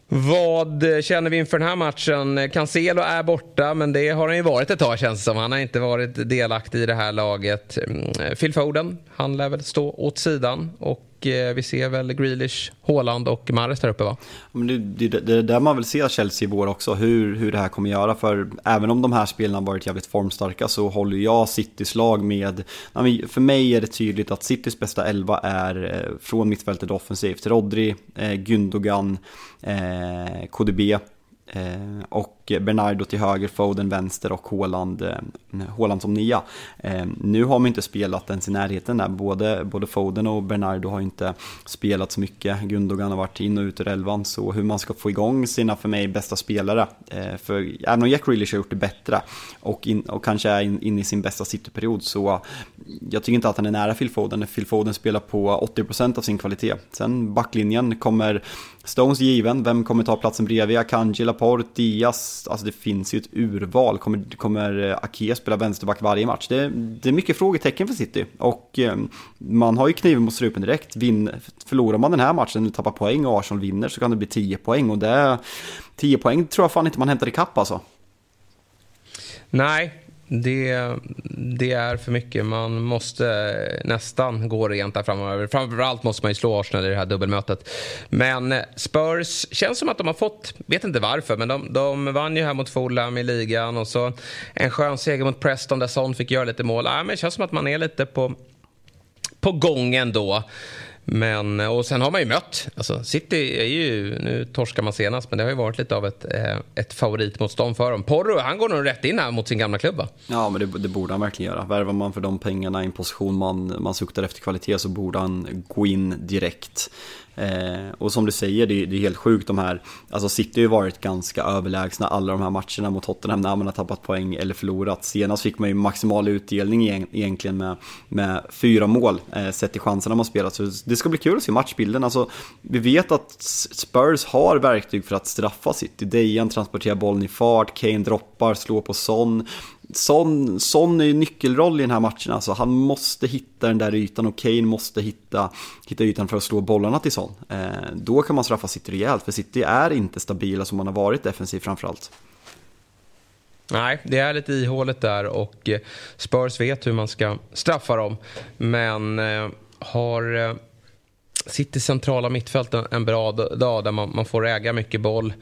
Vad känner vi inför den här matchen? Cancelo är borta, men det har han ju varit ett tag känns det som. Han har inte varit delaktig i det här laget. Mm, Phil Foden, han lär väl stå åt sidan. Och Eh, vi ser väl Grealish, Haaland och Mahrez där uppe va? Men det, det, det är där man vill se Chelsea i vår också, hur, hur det här kommer göra. För även om de här spelarna varit jävligt formstarka så håller jag Citys lag med... För mig är det tydligt att Citys bästa elva är eh, från mittfältet offensivt. Rodri, eh, Gündogan, eh, KDB Eh, och Bernardo till höger, Foden vänster och Haaland, eh, Haaland som nia. Eh, nu har man inte spelat ens i närheten där, både, både Foden och Bernardo har inte spelat så mycket. Gundogan har varit in och ut ur elvan, så hur man ska få igång sina, för mig, bästa spelare. Eh, för även om Jack Grealish har gjort det bättre och, in, och kanske är inne in i sin bästa cityperiod så jag tycker inte att han är nära Phil Foden. Phil Foden spelar på 80% av sin kvalitet. Sen backlinjen kommer Stones given, vem kommer ta platsen bredvid? Akanji, Laporte, Diaz, alltså det finns ju ett urval. Kommer, kommer eh, Ake spela vänsterback varje match? Det, det är mycket frågetecken för City och eh, man har ju kniven mot strupen direkt. Vin, förlorar man den här matchen och tappar poäng och Arsenal vinner så kan det bli 10 poäng och det 10 poäng tror jag fan inte man hämtar ikapp alltså. Nej, det, det, är för mycket. Man måste nästan gå rent där framöver. Framförallt måste man ju slå Arsenal i det här dubbelmötet. Men Spurs känns som att de har fått, vet inte varför, men de, de vann ju här mot Fulham i ligan och så en skön seger mot Preston där Son fick göra lite mål. Äh, men det känns som att man är lite på, på gång ändå. Men, och sen har man ju mött, alltså City är ju, nu torskar man senast, men det har ju varit lite av ett, eh, ett favoritmotstånd för dem. Porro, han går nog rätt in här mot sin gamla klubb va? Ja, men det, det, borde han verkligen göra. Värvar man för de pengarna i en position man, man suktar efter kvalitet så borde han gå in direkt. Eh, och som du säger, det, det, är helt sjukt de här, alltså City har ju varit ganska överlägsna alla de här matcherna mot Tottenham när man har tappat poäng eller förlorat. Senast fick man ju maximal utdelning egentligen med, med fyra mål eh, sett till chanserna man spelat. Så det ska bli kul att se matchbilden. Alltså, vi vet att Spurs har verktyg för att straffa City. Dejan transporterar bollen i fart, Kane droppar, slår på Son. Son, Son är ju nyckelroll i den här matchen, alltså han måste hitta den där ytan och Kane måste hitta, hitta ytan för att slå bollarna till Son. Eh, då kan man straffa City rejält, för City är inte stabila som man har varit defensivt framförallt. Nej, det är lite ihåligt där och eh, Spurs vet hur man ska straffa dem. Men eh, har eh, Sitter centrala mittfält en bra dag där man, man får äga mycket boll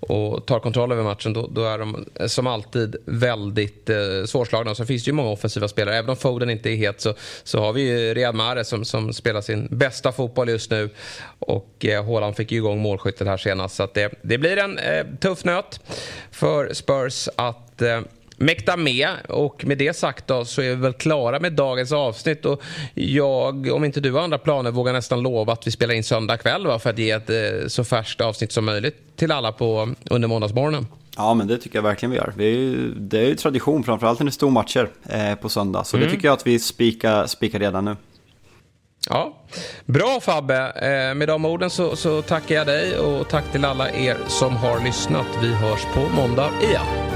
och tar kontroll över matchen då, då är de eh, som alltid väldigt eh, svårslagna. Sen finns det ju många offensiva spelare. Även om Foden inte är het så, så har vi ju Riyad Mahrez som, som spelar sin bästa fotboll just nu. Och eh, Haaland fick ju igång målskyttet här senast. Så det, det blir en eh, tuff nöt för Spurs att eh, mäkta med. Och med det sagt då så är vi väl klara med dagens avsnitt. Och jag, om inte du har andra planer, vågar nästan lova att vi spelar in söndag kväll va, för att ge ett eh, så färskt avsnitt som möjligt till alla på, under måndagsmorgonen. Ja, men det tycker jag verkligen vi gör. Det är ju, det är ju tradition, framförallt när det är stormatcher eh, på söndag. Så mm. det tycker jag att vi spikar, spikar redan nu. Ja, Bra Fabbe. Eh, med de orden så, så tackar jag dig och tack till alla er som har lyssnat. Vi hörs på måndag igen.